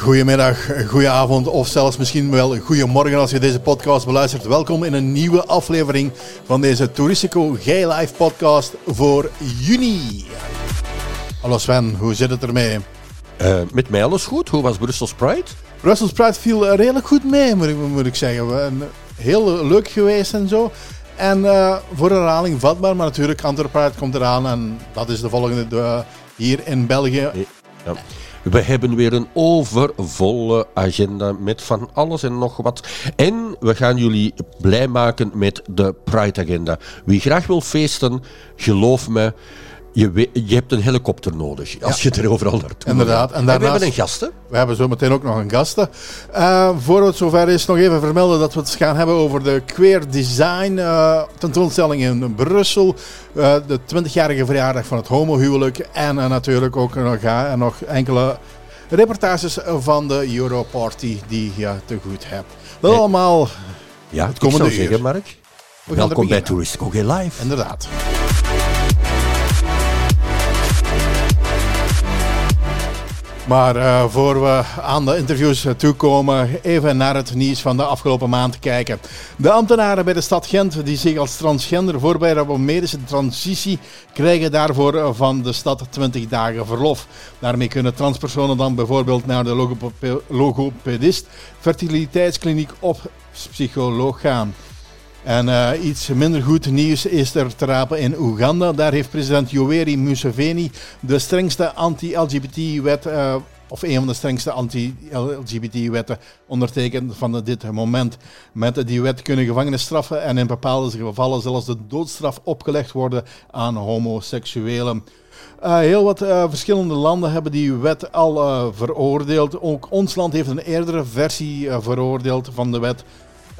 Goedemiddag, goedenavond of zelfs misschien wel goedemorgen als je deze podcast beluistert. Welkom in een nieuwe aflevering van deze Touristico Gay Live podcast voor juni. Hallo Sven, hoe zit het ermee? Uh, met mij alles goed. Hoe was Brussels Pride? Brussels Pride viel redelijk goed mee, moet ik, moet ik zeggen. Heel leuk geweest en zo. En uh, voor herhaling vatbaar, maar natuurlijk Antwerp Pride komt eraan en dat is de volgende de, hier in België. Ja. We hebben weer een overvolle agenda met van alles en nog wat. En we gaan jullie blij maken met de Pride Agenda. Wie graag wil feesten, geloof me, je, je hebt een helikopter nodig als je er overal naartoe Inderdaad. En, daarnaast, we hebben een gasten. We hebben zo meteen ook nog een gasten. Uh, voor het zover is, nog even vermelden dat we het gaan hebben over de Queer Design uh, tentoonstelling in Brussel. Uh, de 20-jarige verjaardag van het homohuwelijk. En natuurlijk ook nog, nog enkele reportages van de Europarty die je te goed hebt. Dat allemaal ja, het komende ik zou zeggen, Mark. Welkom bij Touristico Live. Inderdaad. Maar uh, voor we aan de interviews toekomen, even naar het nieuws van de afgelopen maand kijken. De ambtenaren bij de stad Gent die zich als transgender voorbereiden op medische transitie, krijgen daarvoor van de stad 20 dagen verlof. Daarmee kunnen transpersonen dan bijvoorbeeld naar de logopedist, fertiliteitskliniek of psycholoog gaan. En uh, iets minder goed nieuws is er te rapen in Oeganda. Daar heeft president Yoweri Museveni de strengste anti-LGBT-wet, uh, of een van de strengste anti-LGBT-wetten ondertekend van dit moment. Met die wet kunnen gevangenisstraffen en in bepaalde gevallen zelfs de doodstraf opgelegd worden aan homoseksuelen. Uh, heel wat verschillende landen hebben die wet al veroordeeld. Ook ons land heeft een eerdere versie veroordeeld van de wet.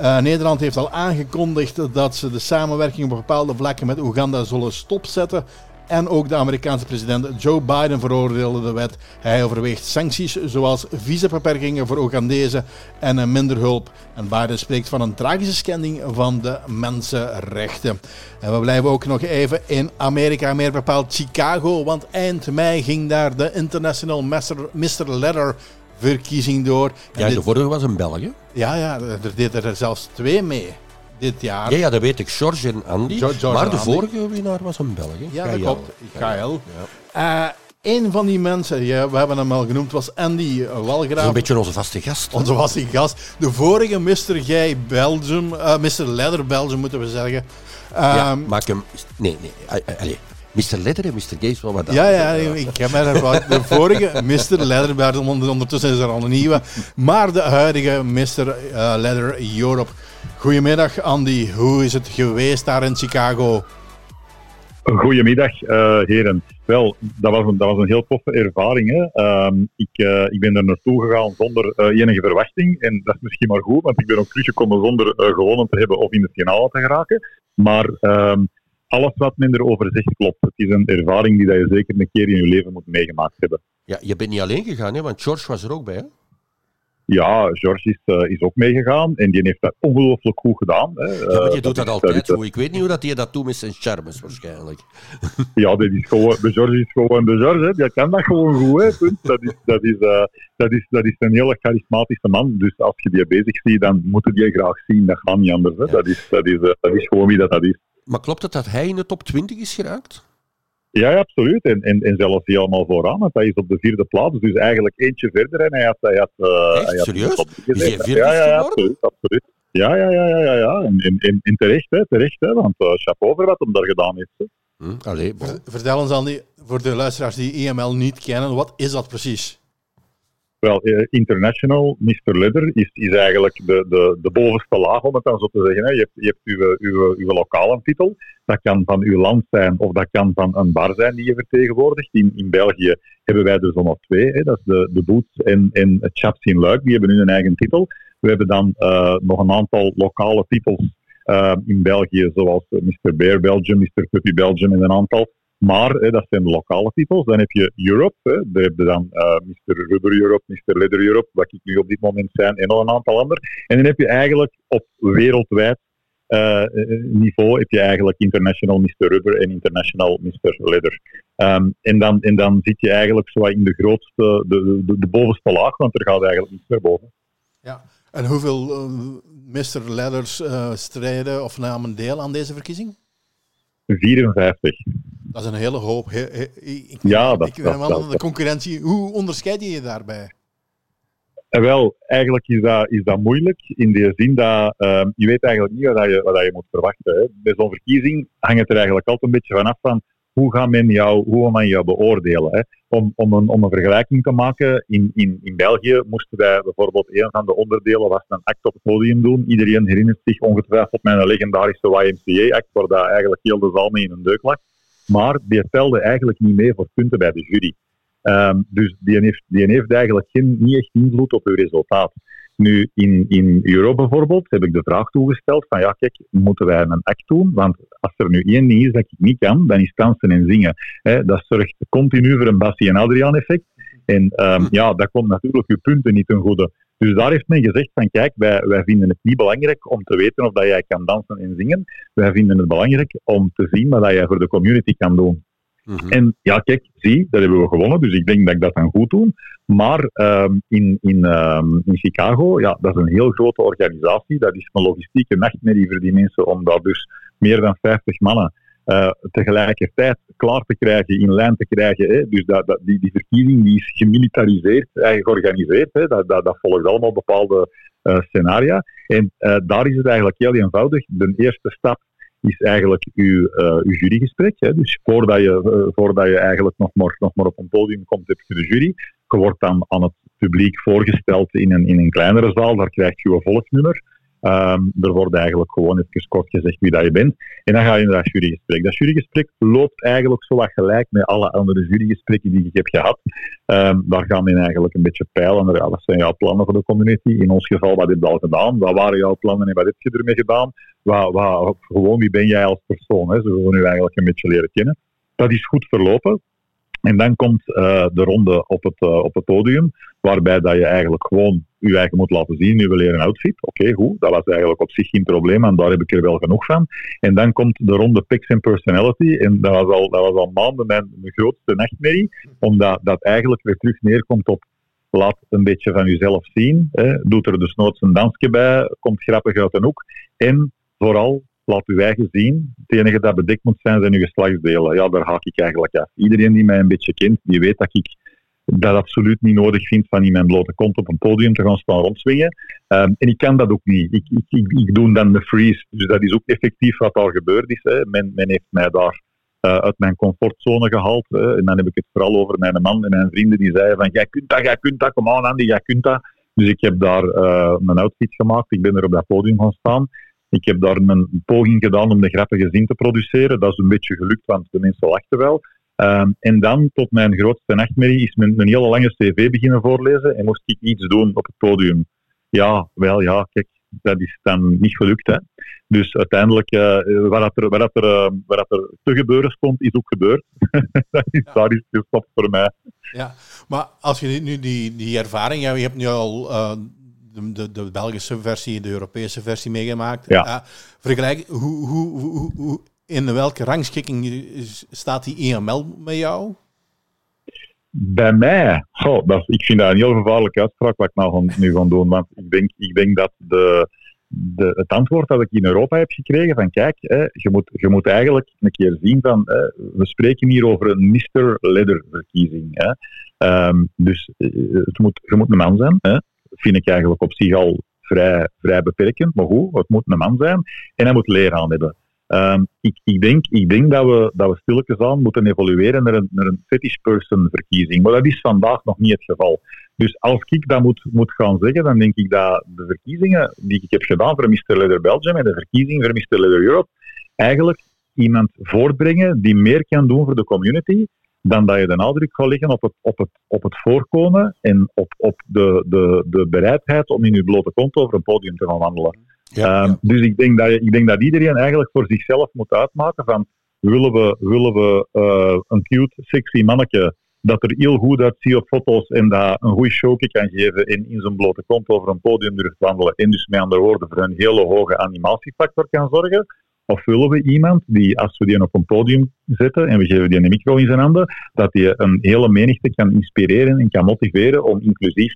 Uh, Nederland heeft al aangekondigd dat ze de samenwerking op bepaalde vlakken met Oeganda zullen stopzetten. En ook de Amerikaanse president Joe Biden veroordeelde de wet. Hij overweegt sancties zoals visabeperkingen voor Oegandezen en minder hulp. En Biden spreekt van een tragische schending van de mensenrechten. En we blijven ook nog even in Amerika, meer bepaald Chicago. Want eind mei ging daar de International Mr. Letter verkiezing door. ja, de vorige was een Belg, Ja, ja, er deden er zelfs twee mee dit jaar. Ja, ja dat weet ik, George en Andy. maar de vorige winnaar was een Belg. Ja, dat klopt. Gael. Ja. Uh, een van die mensen, ja, we hebben hem al genoemd, was Andy Walgraaf. een beetje onze vaste gast. Onze vaste gast. De vorige Mr. Gay Belgium, uh, Mr. Leather Belgium moeten we zeggen. ja, ehm, maak hem... Nee, nee, allez. Mr. Leather en Mr. Gaze wel wat Ja, ja, ik heb mij er De vorige Mr. Leather, ondertussen is er al een nieuwe. Maar de huidige Mr. Leather Europe. Goedemiddag Andy, hoe is het geweest daar in Chicago? Goedemiddag uh, heren. Wel, dat was, een, dat was een heel toffe ervaring. Hè. Uh, ik, uh, ik ben er naartoe gegaan zonder uh, enige verwachting. En dat is misschien maar goed, want ik ben ook teruggekomen zonder gewonnen te hebben of in de finale te geraken. Maar ehm, alles wat men erover zegt klopt. Het is een ervaring die dat je zeker een keer in je leven moet meegemaakt hebben. Ja, je bent niet alleen gegaan, hè? want George was er ook bij. Hè? Ja, George is, uh, is ook meegegaan en die heeft dat ongelooflijk goed gedaan. Hè. Ja, maar je doet dat, altijd goed. Ik weet niet hoe dat hij dat doet met zijn charmes waarschijnlijk. Ja, dat is gewoon, de George is gewoon de George. Hè. Die kan dat gewoon goed. Hè. Dat, is, dat, is, uh, dat, is, dat is een hele charismatische man. Dus als je die bezig ziet, dan moet je die graag zien. Dat gaat niet anders. Hè. Dat, is, dat, is, dat is gewoon wie dat, dat is. Maar klopt het dat hij in de top 20 is geraakt? Ja, absoluut. En, en, en zelfs helemaal vooraan, want hij is op de vierde plaats. Dus eigenlijk eentje verder en hij had... Hij had, uh, hij had Serieus? Is hij vierde ja, ja, absoluut, absoluut. Ja, ja, ja, ja, ja. ja. En, en, en terecht, hè, terecht hè, want uh, chapeau voor wat hem daar gedaan heeft. Hè. Hm, allee, Vertel ons dan, die, voor de luisteraars die IML niet kennen, wat is dat precies? Wel, uh, International, Mr. Leather, is, is eigenlijk de, de, de bovenste laag, om het dan zo te zeggen. Hè. Je hebt, je hebt uw, uw, uw lokale titel, dat kan van uw land zijn of dat kan van een bar zijn die je vertegenwoordigt. In, in België hebben wij er zo nog twee, hè. dat is de, de Boots en, en het Chaps in Luik, die hebben een eigen titel. We hebben dan uh, nog een aantal lokale titels uh, in België, zoals Mr. Bear Belgium, Mr. Puppy Belgium en een aantal. Maar hè, dat zijn lokale titels. Dan heb je Europe, hè, daar heb je dan uh, Mr. Rubber Europe, Mr. Leather Europe, wat ik nu op dit moment zijn, en nog een aantal andere. En dan heb je eigenlijk op wereldwijd uh, niveau heb je eigenlijk International Mr. Rubber en International Mr. Leather. Um, en, dan, en dan zit je eigenlijk zo in de grootste, de, de, de bovenste laag, want er gaat eigenlijk niets meer boven. Ja, en hoeveel uh, Mr. Leathers uh, strijden of namen deel aan deze verkiezing? 54. Dat is een hele hoop. He, he, ik, ja, dat, ik ben wel aan de concurrentie. Hoe onderscheid je je daarbij? En wel, eigenlijk is dat, is dat moeilijk in de zin dat uh, je weet eigenlijk niet wat je, wat je moet verwachten. Hè. Bij zo'n verkiezing hangt het er eigenlijk altijd een beetje vanaf van hoe gaat men jou, hoe men jou beoordelen. Hè. Om, om, een, om een vergelijking te maken, in, in, in België moesten wij bijvoorbeeld een van de onderdelen was een act op het podium doen. Iedereen herinnert zich ongetwijfeld mijn legendarische YMCA-act, waar dat eigenlijk heel de zaal mee in een deuk lag. Maar die telde eigenlijk niet mee voor punten bij de jury. Um, dus die heeft, die heeft eigenlijk geen, niet echt invloed op uw resultaat. Nu, in, in Europa bijvoorbeeld heb ik de vraag toegesteld van ja, kijk, moeten wij een act doen? Want als er nu één ding is dat ik niet kan, dan is dansen en zingen. He, dat zorgt continu voor een Bassie en Adriaan effect. En um, ja, dat komt natuurlijk uw punten niet ten goede. Dus daar heeft men gezegd van kijk, wij, wij vinden het niet belangrijk om te weten of dat jij kan dansen en zingen. Wij vinden het belangrijk om te zien wat jij voor de community kan doen. Mhm. En ja, kijk, zie, dat hebben we gewonnen, dus ik denk dat ik dat dan goed doe. Maar um, in, in, um, in Chicago, ja, dat is een heel grote organisatie. Dat is een logistieke nachtmerrie voor die mensen om daar dus meer dan 50 mannen uh, tegelijkertijd klaar te krijgen, in lijn te krijgen. Hè. Dus dat, dat, die, die verkiezing die is gemilitariseerd, eigenlijk georganiseerd. Hè. Dat, dat, dat volgt allemaal bepaalde uh, scenaria. En uh, daar is het eigenlijk heel eenvoudig. De eerste stap is eigenlijk uw, uw jurygesprek. Hè. Dus voordat je, voordat je eigenlijk nog maar, nog maar op een podium komt, heb je de jury. Je wordt dan aan het publiek voorgesteld in een, in een kleinere zaal. Daar krijg je een volksnummer. Um, er wordt eigenlijk gewoon even kort gezegd wie dat je bent. En dan ga je naar dat jurygesprek. Dat jurygesprek loopt eigenlijk zo wat gelijk met alle andere jurygesprekken die ik heb gehad. Um, daar gaan we eigenlijk een beetje peilen. Ja, wat zijn jouw plannen voor de community? In ons geval, wat heb je al gedaan? Wat waren jouw plannen en wat heb je ermee gedaan? Wat, wat, gewoon, wie ben jij als persoon? Hè? Ze willen nu eigenlijk een beetje leren kennen. Dat is goed verlopen. En dan komt uh, de ronde op het, uh, op het podium, waarbij dat je eigenlijk gewoon je eigen moet laten zien, nu we leren outfit. Oké, goed, dat was eigenlijk op zich geen probleem en daar heb ik er wel genoeg van. En dan komt de ronde Picks and Personality en dat was al, dat was al maanden mijn, grootste nachtmerrie, omdat dat eigenlijk weer terug neerkomt op laat een beetje van jezelf zien, hè. doet er dus nooit een dansje bij, komt grappig uit een hoek en vooral laat uw eigen zien. Het enige dat bedekt moet zijn, zijn uw geslachtsdelen. Ja, daar haak ik eigenlijk af. Iedereen die mij een beetje kent, die weet dat ik dat absoluut niet nodig vind van in mijn blote kont op een podium te gaan staan rondzwingen. Um, en ik kan dat ook niet. Ik, ik, ik, doe dan de freeze. Dus dat is ook effectief wat daar gebeurd is. Hè. Men, men heeft mij daar uh, uit mijn comfortzone gehaald. Hè. En dan heb ik het vooral over mijn man en mijn vrienden die zeiden van jij kunt dat, jij kunt dat, kom aan Andy, jij kunt dat. Dus ik heb daar uh, mijn outfit gemaakt. Ik ben er op dat podium gaan staan. Ik heb daar een poging gedaan om de grappige zin te produceren. Dat is een beetje gelukt, want de mensen lachten wel. Um, en dan, tot mijn grootste nachtmerrie, is men een hele lange cv beginnen voorlezen en moest ik iets doen op het podium. Ja, wel ja, kijk, dat is dan niet gelukt. Hè. Dus uiteindelijk, uh, wat, er, wat, er, uh, wat er te gebeuren stond, is ook gebeurd. dat is, ja. Daar is gestopt voor mij. Ja, maar als je nu die, die ervaring, ja, je hebt nu al uh, de, de, de, Belgische versie, de Europese versie meegemaakt. Ja. Uh, vergelijk, hoe, hoe, hoe, hoe, in welke rangschikking staat die EML met jou? Bij mij, oh, dat, ik vind dat een heel gevaarlijke uitspraak wat ik nou nu ga doen. Want ik denk, ik denk dat de, de, het antwoord dat ik in Europa heb gekregen van kijk, hè, je, moet, je moet eigenlijk een keer zien van hè, we spreken hier over een Mr. Leather verkiezing. Hè. Um, dus eh, het moet, je moet een man zijn. Hè vind ik eigenlijk op zich al vrij, vrij beperkend. Maar goed, het moet een man zijn en hij moet leren aan hebben. Um, ik, ik, denk, ik denk dat we, dat we stilletjes aan moeten evolueren naar een, naar een fetish person verkiezing. Maar dat is vandaag nog niet het geval. Dus als ik dat moet, moet gaan zeggen, dan denk ik dat de verkiezingen die ik heb gedaan voor Mr. Leather Belgium en de verkiezing voor Mr. Leather Europe eigenlijk iemand voortbrengen die meer kan doen voor de community dan dat je de nadruk gaat leggen op het, op het, op het voorkomen en op, op de, de, de bereidheid om in je blote kont over een podium te gaan wandelen. Ja, um, Dus ik denk, dat ik denk dat iedereen eigenlijk voor zichzelf moet uitmaken van willen we, willen we uh, een cute, sexy manneke dat er heel goed uitziet op foto's en dat een goede show kan geven en in zijn blote kont over een podium durft wandelen en dus met andere woorden voor een hele hoge animatiefactor kan zorgen? Of willen we iemand die, als we die op een podium zetten en we geven die een micro in zijn handen, dat die een hele menigte kan inspireren en kan motiveren om inclusief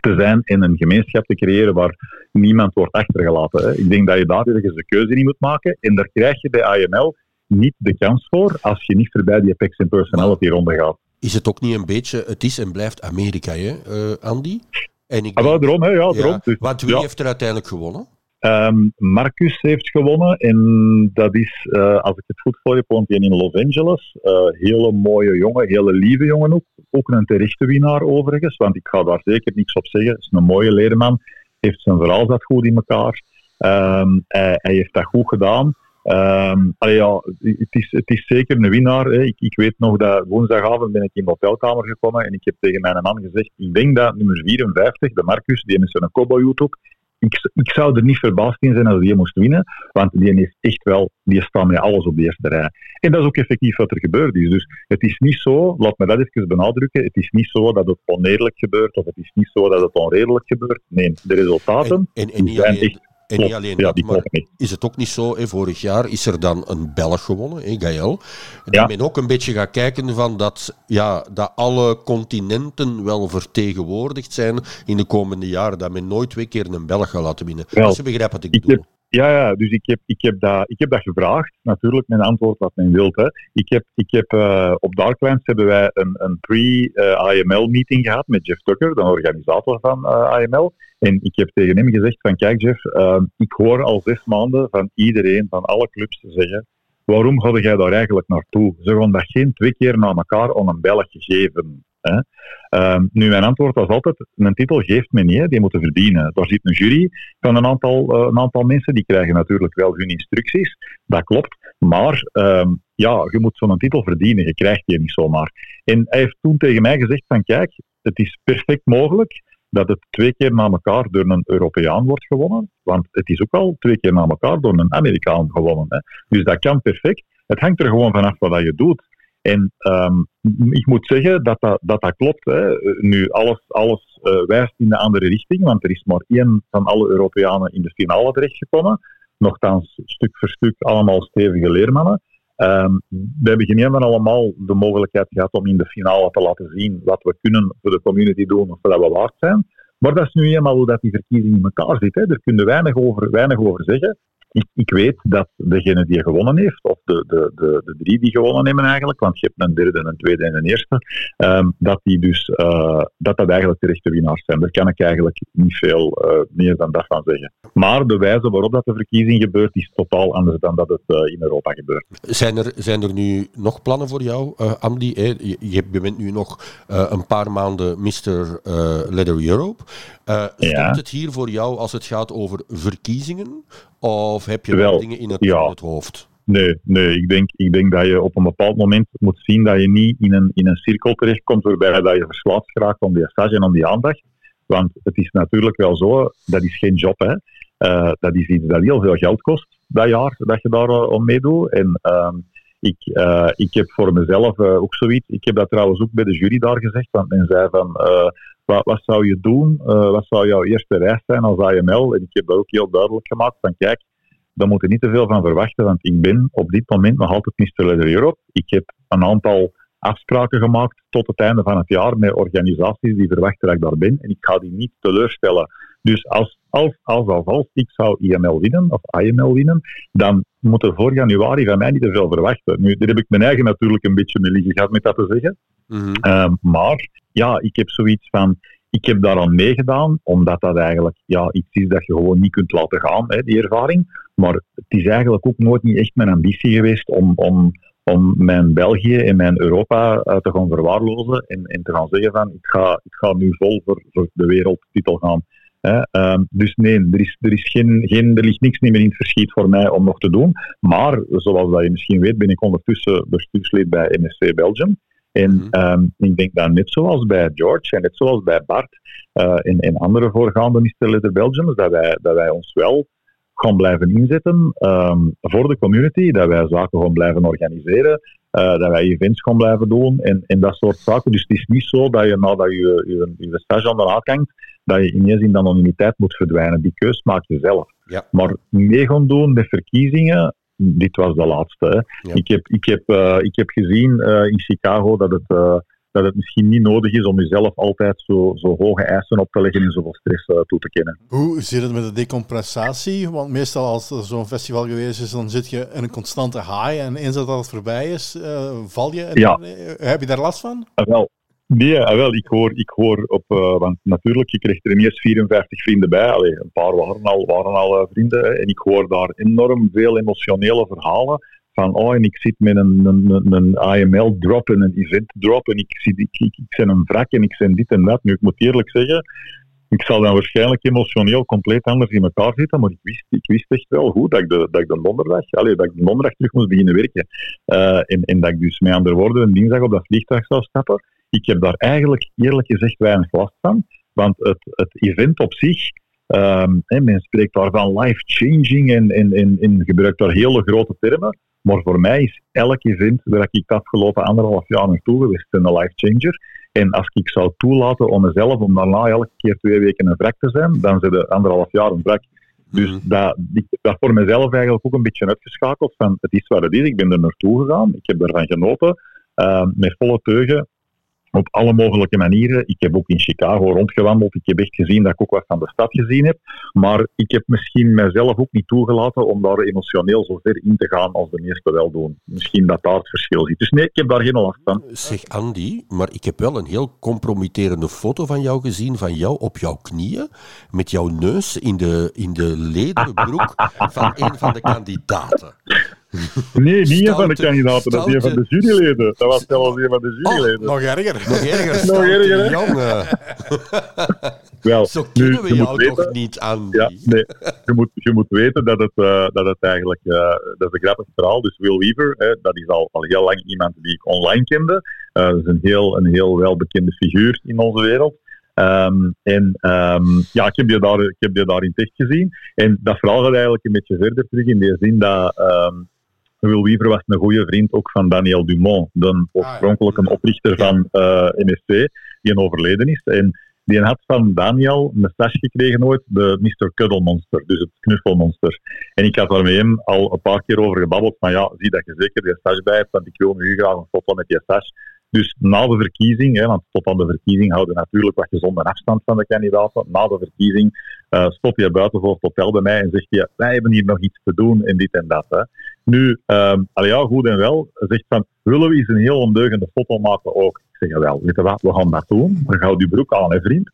te zijn en een gemeenschap te creëren waar niemand wordt achtergelaten. Hè. Ik denk dat je daar ergens de keuze in moet maken en daar krijg je bij AML niet de kans voor als je niet voorbij die Apex en Personality ronde gaat. Is het ook niet een beetje, het is en blijft Amerika, hè, uh, Andy? En ik ah, wel, daarom, hè, ja, daarom. Dus, want wie heeft er uiteindelijk gewonnen? Um, Marcus heeft gewonnen en dat is, uh, als ik het goed voor heb, woont hij in Los Angeles. Uh, hele mooie jongen, hele lieve jongen ook. Ook een terechte winnaar overigens, want ik ga daar zeker niks op zeggen. Is een mooie leerman, heeft zijn verhaal zat goed in elkaar. Um, hij, heeft dat goed gedaan. Um, ja, het, is, het is zeker een winnaar. Hè. Ik, ik, weet nog dat woensdagavond ben ik in de hotelkamer gekomen en ik heb tegen mijn man gezegd, ik denk dat nummer 54, de Marcus, die met zijn cowboy op, ik, ik zou er niet verbaasd in zijn als die moest winnen, want die is echt wel, die staat met alles op de eerste rij. En dat is ook effectief wat er gebeurd is. Dus het is niet zo, laat me dat even benadrukken, het is niet zo dat het oneerlijk gebeurt of het is niet zo dat het onredelijk gebeurt. Nee, de resultaten en, en, en zijn echt en niet alleen dat, maar is het ook niet zo, hè, vorig jaar is er dan een Belg gewonnen, hè, Gaël. Dat ja. men ook een beetje gaat kijken van dat, ja, dat alle continenten wel vertegenwoordigd zijn in de komende jaren. Dat men nooit twee keer een Belg gaat laten winnen. Wel, Als je begrijpt wat ik, ik bedoel. Ja, ja, dus ik heb, ik, heb dat, ik heb dat gevraagd. Natuurlijk, mijn antwoord wat men wilt. Hè. Ik heb, ik heb, uh, op Darklands hebben wij een, een pre-IML-meeting gehad met Jeff Tucker, de organisator van eh, IML. En ik heb tegen hem gezegd van, kijk Jeff, uh, ik hoor al zes maanden van iedereen, van alle clubs te zeggen, waarom ga jij daar eigenlijk naartoe? Ze gaan dat geen twee keer na elkaar aan een Belg geven. Hè. Um, nu, mijn antwoord was altijd, een titel geeft men niet, die moeten verdienen. Daar zit een jury van een aantal, uh, een aantal mensen, die krijgen natuurlijk wel hun instructies, dat klopt, maar um, ja, je moet zo'n titel verdienen, je krijgt die niet zomaar. En hij heeft toen tegen mij gezegd van, kijk, het is perfect mogelijk dat het twee keer na elkaar door een Europeaan wordt gewonnen, want het is ook al twee keer na elkaar door een Amerikaan gewonnen. Hè. Dus dat kan perfect. Het hangt er gewoon vanaf wat je doet. En um, ik moet zeggen dat dat, dat, klopt. Hè. Nu, alles, alles uh, wijst in de andere richting, want er is maar één van alle Europeanen in de finale terechtgekomen. Nochtans, stuk voor stuk allemaal stevige leermannen. Um, we hebben geen van allemaal de mogelijkheid gehad om in de finale te laten zien wat we kunnen voor de community doen of dat we waard zijn. Maar dat is nu eenmaal hoe die verkiezing in elkaar zit. Hè. Daar kunnen we weinig over, weinig over zeggen ik, ik, weet dat degene die gewonnen heeft, of de, de, de, de, drie die gewonnen hebben eigenlijk, want je hebt een derde, een tweede en een eerste, um, dat die dus uh, dat dat eigenlijk de rechte winnaars zijn. Daar kan ik eigenlijk niet veel uh, meer dan dat van zeggen. Maar de wijze waarop dat de verkiezing gebeurt, is totaal anders dan dat het uh, in Europa gebeurt. Zijn er, zijn er nu nog plannen voor jou, Andy? Je, je bent nu nog een paar maanden Mr. Leather Europe. Uh, ja. het hier voor jou als het gaat over verkiezingen? Of heb je wel dingen in het, in het, hoofd? Nee, nee ik, denk, ik denk dat je op een bepaald moment moet zien dat je niet in een, in een cirkel terechtkomt waarbij dat je verslaafd geraakt om die stage en om die aandacht. Want het is natuurlijk wel zo, dat is geen job. Hè. Uh, dat is iets dat heel veel geld kost, dat jaar dat je daar uh, om meedoet. En uh, ik, uh, ik heb voor mezelf ook zoiets. Ik heb dat trouwens ook bij de jury daar gezegd. Want men zei van, wat, zou je doen? Uh, wat zou jouw eerste reis zijn als AML? En ik heb dat ook heel duidelijk gemaakt van kijk, daar moet je niet te veel van verwachten, want ik ben op dit moment nog altijd Mr. Leather Europe. Ik heb een aantal afspraken gemaakt tot het einde van het jaar met organisaties die verwachten dat ik daar ben. En ik ga die niet teleurstellen. Dus als, als, als, als, als ik zou IML winnen, of IML winnen, dan moet er voor januari van mij niet te veel verwachten. Nu, daar heb ik mijn eigen natuurlijk een beetje mee liggen gehad met dat te zeggen. Mm maar ja, ik heb zoiets van, ik heb daaraan meegedaan, omdat dat eigenlijk ja, iets is dat je gewoon niet kunt laten gaan, hè, die ervaring. Maar het is eigenlijk ook nooit niet echt mijn ambitie geweest om, om, om mijn België en mijn Europa uh, te gaan verwaarlozen en, en te gaan zeggen van, ik ga, ik ga nu vol voor, voor de wereldtitel gaan. Hè. Um, dus nee, er, is, er, is geen, geen, er ligt niks meer in het verschiet voor mij om nog te doen. Maar, zoals dat je misschien weet, ben ik ondertussen bestuurslid bij MSC Belgium. En mm -hmm. ik denk dat net zoals bij George en net zoals bij Bart uh, en, en andere voorgaande Mr. Belgium, dat wij, dat wij ons wel gaan blijven inzetten um, voor de community, dat wij zaken gaan blijven organiseren, dat wij events gaan blijven doen en, en dat soort zaken. Dus het is niet zo dat je nadat je je, je stage aan de haak hangt, dat je ineens in de anonimiteit moet verdwijnen. Die keus maak je zelf. Ja. Maar mee gaan doen met verkiezingen, dit was de laatste. Hè. Ja. Ik, heb, ik, heb, eh, ik heb gezien eh, in Chicago dat het, eh, dat het misschien niet nodig is om jezelf altijd zo, zo hoge eisen op te leggen en zoveel stress toe te kennen. Hoe zit het met de decompressatie? Want meestal als er zo'n festival geweest is, dan zit je in een constante high. En eens dat dat voorbij is, val je. En, Ja. heb je daar last van? Wel. Nee, ah, wel, ik hoor, ik hoor op, eh, want natuurlijk, je kreeg er ineens 54 vrienden bij. Allee, een paar waren al, waren al eh, vrienden. En ik hoor daar enorm veel emotionele verhalen. Van, oh, en ik zit met een, een, een, AML-drop en een event-drop. En ik, zie, ik, ik, ik ben een wrak en ik ben dit en dat. Nu, ik moet eerlijk zeggen, ik zal dan waarschijnlijk emotioneel compleet anders in elkaar zitten. Maar ik wist, ik wist echt wel goed dat ik de, dat ik de donderdag, dat ik de donderdag terug moest beginnen werken. Eh, en, en dat ik dus met andere woorden een dinsdag op dat vliegtuig zou stappen. Ik heb daar eigenlijk eerlijk gezegd weinig last van. Want het, het event op zich, ehm, hè, men spreekt daar van life-changing en, en, en, en gebruikt daar hele grote termen. Maar voor mij is elk event waar ik de afgelopen anderhalf jaar naartoe geweest een life-changer. En als ik zou toelaten om mezelf om daarna elke keer twee weken een wrak te zijn, dan zit de anderhalf jaar een wrak. Dus Mhm. dat, ik heb dat voor mezelf eigenlijk ook een beetje uitgeschakeld van het is wat het is. Ik ben er naartoe gegaan, ik heb ervan genoten, eh, met volle teugen, op alle mogelijke manieren. Ik heb ook in Chicago rondgewandeld, ik heb echt gezien dat ik ook wat van de stad gezien heb. Maar ik heb misschien mezelf ook niet toegelaten om daar emotioneel zo ver in te gaan als de meesten wel doen. Misschien dat daar het verschil zit. Dus nee, ik heb daar geen last van. Zeg Andy, maar ik heb wel een heel compromitterende foto van jou gezien, van jou op jouw knieën, met jouw neus in de, in de lederen broek van een van de kandidaten. Nee, niet een van de kandidaten, dat is een van de juryleden. Dat was zelfs een van de Oh, juryleden. nog erger. Nog erger, Nog erger, jongen. Wel, Zo nu, kennen we je jou weten- toch niet, Andy? Ja, nee. Je moet, je moet weten dat het, eh, dat het eigenlijk, eh, dat is een grappig verhaal. Dus Will Weaver, hè, dat is al, al heel lang iemand die ik online kende. Eh, dat is een heel, een heel welbekende figuur in onze wereld. Ehm, en ehm, ja, ik heb, die daar, ik heb die daar in het echt gezien. En dat verhaal gaat eigenlijk een beetje verder terug in de zin dat ehm, Will Weaver was een goede vriend ook van Daniel Dumont, de oorspronkelijke oprichter van eh, MSC, die overleden is. En die had van Daniel een stage gekregen ooit, de Mr. Cuddle Monster, dus het knuffelmonster. En ik had daar met hem al een paar keer over gebabbeld, van ja, zie dat je zeker die stage bij hebt, want ik wil nu graag een foto met die stage. Dus na de verkiezing, hè, want tot aan de verkiezing houden we natuurlijk wat gezonde afstand van de kandidaten. Na de verkiezing eh stop je buiten voor het hotel bij mij en zegt je, wij hebben hier nog iets te doen en dit en dat. Hè. Nu, allee, ja, goed en wel, zegt van, willen we eens een heel ondeugende foto maken ook? Ik zeg, wel, weet je wat, we gaan dat doen. Dan hou je broek aan, hè, vriend.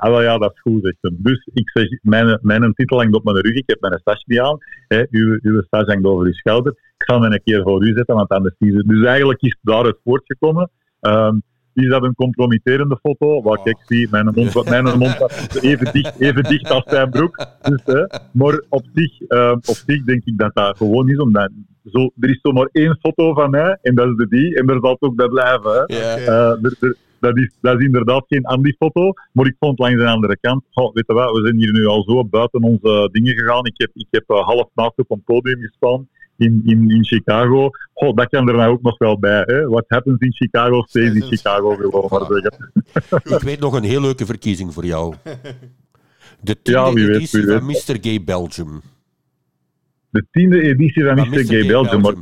Wel, ja, dat is goed, zegt hem. Dus ik zeg, mijn, mijn titel hangt op mijn rug, ik heb mijn stage niet aan. Hè, uw, uw stage hangt over uw schouder. Ik ga hem een keer voor u zetten, want anders is het... Dus eigenlijk is het daaruit voortgekomen. Ehm, is dat een compromitterende foto? Wat ik zie, mijn mond, mijn mond was even dicht, even dicht als zijn broek. Dus, hè, maar op zich, eh, op zich denk ik dat dat gewoon is, omdat zo, er is zomaar één foto van mij, en dat is de die, en daar zal het ook bij blijven. Hè. Eh, er- er- dat, is, dat is inderdaad geen Andy-foto, maar ik vond langs de andere kant, oh, weet je wat, we zijn hier nu al zo buiten onze dingen gegaan. Ik heb, ik heb eh, half naakt op een podium gestaan in, in, in Chicago. Goh, dat kan er nou ook nog wel bij. Hè. What happens in Chicago stays in Chicago, wil ik maar zeggen. Ik weet nog een heel leuke verkiezing voor jou. De tiende Ja, wie weet, editie wie van Mr. Gay Belgium. De tiende editie van Van Mr. Gay Belgium. Maar,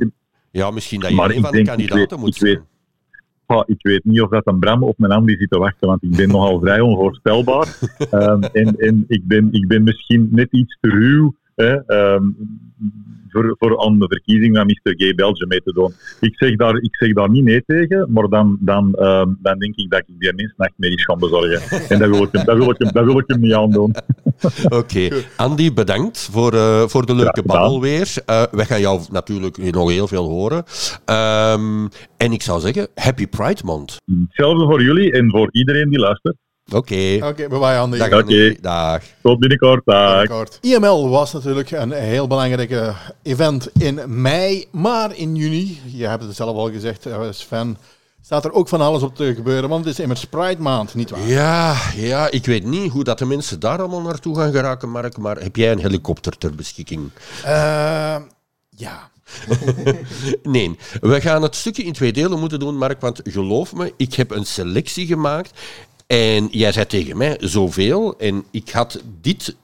Ja, misschien dat je Maar een ik van de kandidaten weet- moet ik weet- zijn. ah, ik weet niet of dat een Bram of een Andy zit te wachten, want ik ben nogal vrij onvoorspelbaar. Ehm, en en ik, ben, ik ben misschien net iets te ruw hè, ehm, voor, voor aan de verkiezing van Mr. Gay Belgium mee te doen. Ik zeg daar, ik zeg daar niet nee tegen, maar dan, dan, ehm, dan denk ik dat ik die mens nachtmerries ga bezorgen. En dat wil ik hem, dat wil ik hem, dat wil ik hem niet aandoen. Oké, Andy, bedankt voor, eh, voor de leuke gedaan. babbel weer. Eh, wij gaan jou natuurlijk nog heel veel horen. Ehm, en ik zou zeggen, Happy Pride Month. Hetzelfde voor jullie en voor iedereen die luistert. Oké, Oké, bye-bye Andy. dag. Andy. Dag. Tot binnenkort. Dag. Binnenkort. IML was natuurlijk een heel belangrijk event in mei, maar in juni, je hebt het zelf al gezegd, eh, Sven, staat er ook van alles op te gebeuren, want het is immers Pride maand, nietwaar? Ja, ja, ik weet niet hoe dat de mensen daar allemaal naartoe gaan geraken, Mark, maar heb jij een helikopter ter beschikking? Eh, ja. nee, we gaan het stukje in twee delen moeten doen, Mark, want geloof me, ik heb een selectie gemaakt en jij zei tegen mij zoveel en ik had dit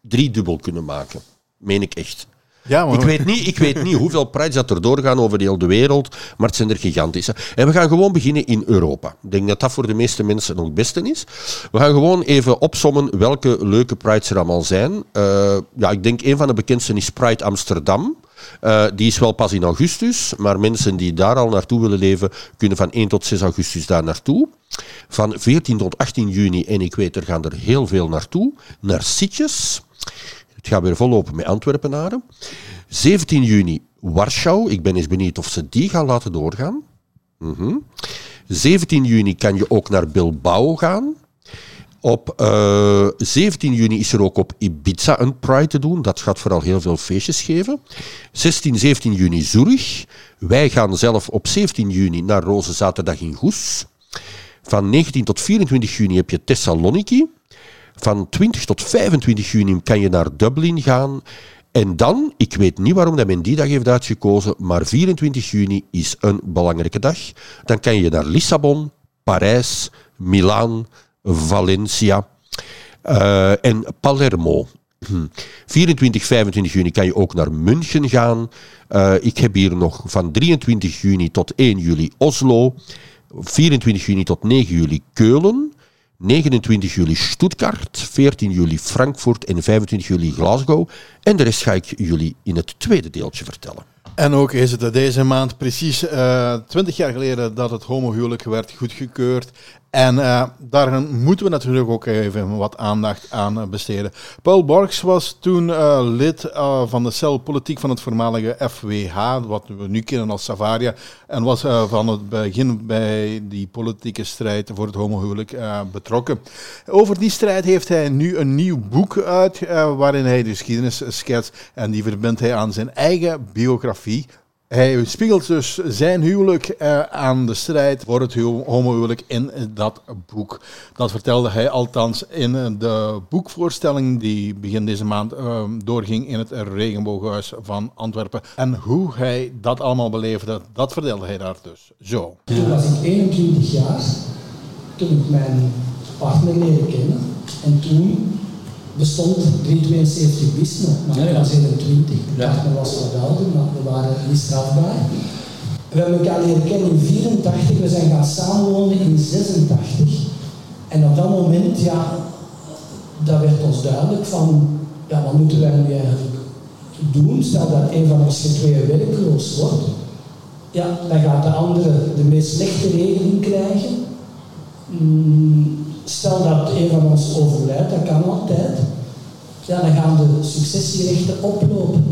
driedubbel kunnen maken. Meen ik echt. Ja, maar... ik, weet niet, ik weet niet hoeveel prijzen dat er doorgaan over heel de wereld, maar het zijn er gigantische. En we gaan gewoon beginnen in Europa. Ik denk dat dat voor de meeste mensen nog het beste is. We gaan gewoon even opsommen welke leuke prides er allemaal zijn. Uh, ja, ik denk een van de bekendste is Pride Amsterdam. Uh, die is wel pas in augustus, maar mensen die daar al naartoe willen leven, kunnen van 1 tot 6 augustus daar naartoe. Van 14 tot 18 juni, en ik weet, er gaan er heel veel naartoe, naar Sitjes. Het gaat weer vollopen met Antwerpenaren. 17 juni Warschau. Ik ben eens benieuwd of ze die gaan laten doorgaan. 17 mhm. juni kan je ook naar Bilbao gaan. Op 17 eh, juni is er ook op Ibiza een Pride te doen. Dat gaat vooral heel veel feestjes geven. 16, 17 juni Zurich. Wij gaan zelf op 17 juni naar Roze Zaterdag in Goes. Van 19 tot 24 juni heb je Thessaloniki. Van 20 tot 25 juni kan je naar Dublin gaan. En dan, ik weet niet waarom dat men die dag heeft uitgekozen, maar 24 juni is een belangrijke dag. Dan kan je naar Lissabon, Parijs, Milaan, Valencia uh, en Palermo. 24, hm. 25 juni kan je ook naar München gaan. Uh, ik heb hier nog van 23 juni tot 1 juli Oslo. 24 juni tot 9 juli Keulen. 29 juli Stuttgart, 14 juli Frankfurt en 25 juli Glasgow. En de rest ga ik jullie in het tweede deeltje vertellen. En ook is het deze maand precies uh, eh, 20 jaar geleden dat het homohuwelijk werd goedgekeurd. En uh, daar moeten we natuurlijk ook even wat aandacht aan besteden. Paul Borgs was toen uh, lid uh, van de cel politiek van het voormalige FWH, wat we nu kennen als Savaria. En was van het begin bij die politieke strijd voor het homohuwelijk betrokken. Over die strijd heeft hij nu een nieuw boek uit, waarin hij de geschiedenis schetst. En die verbindt hij aan zijn eigen biografie. Hij spiegelt dus zijn huwelijk uh, aan de strijd voor het homohuwelijk in dat boek. Dat vertelde hij althans in de boekvoorstelling die begin deze maand uh, doorging in het Regenbooghuis van Antwerpen. En hoe hij dat allemaal beleefde, dat vertelde hij daar dus zo. Toen was ik 21 jaar, toen ik mijn partner leerde kennen. En toen bestond 372 bis nog, maar ik was 21. Ik dacht, dat was wat ouder, maar we waren niet strafbaar. We hebben elkaar leren kennen in 84, we zijn gaan samenwonen in 86. En op dat moment, ja, dat werd ons duidelijk van, ja, wat moeten wij nu eigenlijk doen? Stel dat een van ons tweeën werkloos wordt, ja, dan gaat de andere de meest slechte regeling krijgen. Mm, Stel dat een van ons overlijdt, dat kan altijd. Ja, dan gaan de successierechten oplopen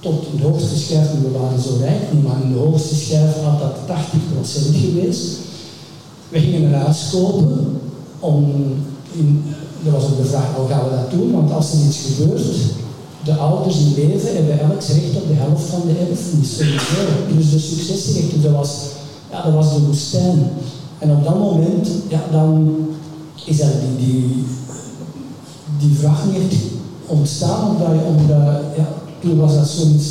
tot de hoogste schijf. We waren zo rijk maar in de hoogste schijf had dat 80% geweest. We gingen huis kopen om... In, er was ook de vraag, hoe gaan we dat doen? Want als er iets gebeurt, de ouders die leven hebben elk recht op de helft van de erfenis. Dus de successierechten, dat was, ja, dat was de woestijn. En op dat moment, ja, dan is dat die, die, die vraag niet ontstaan, omdat, omdat ja, toen was dat zoiets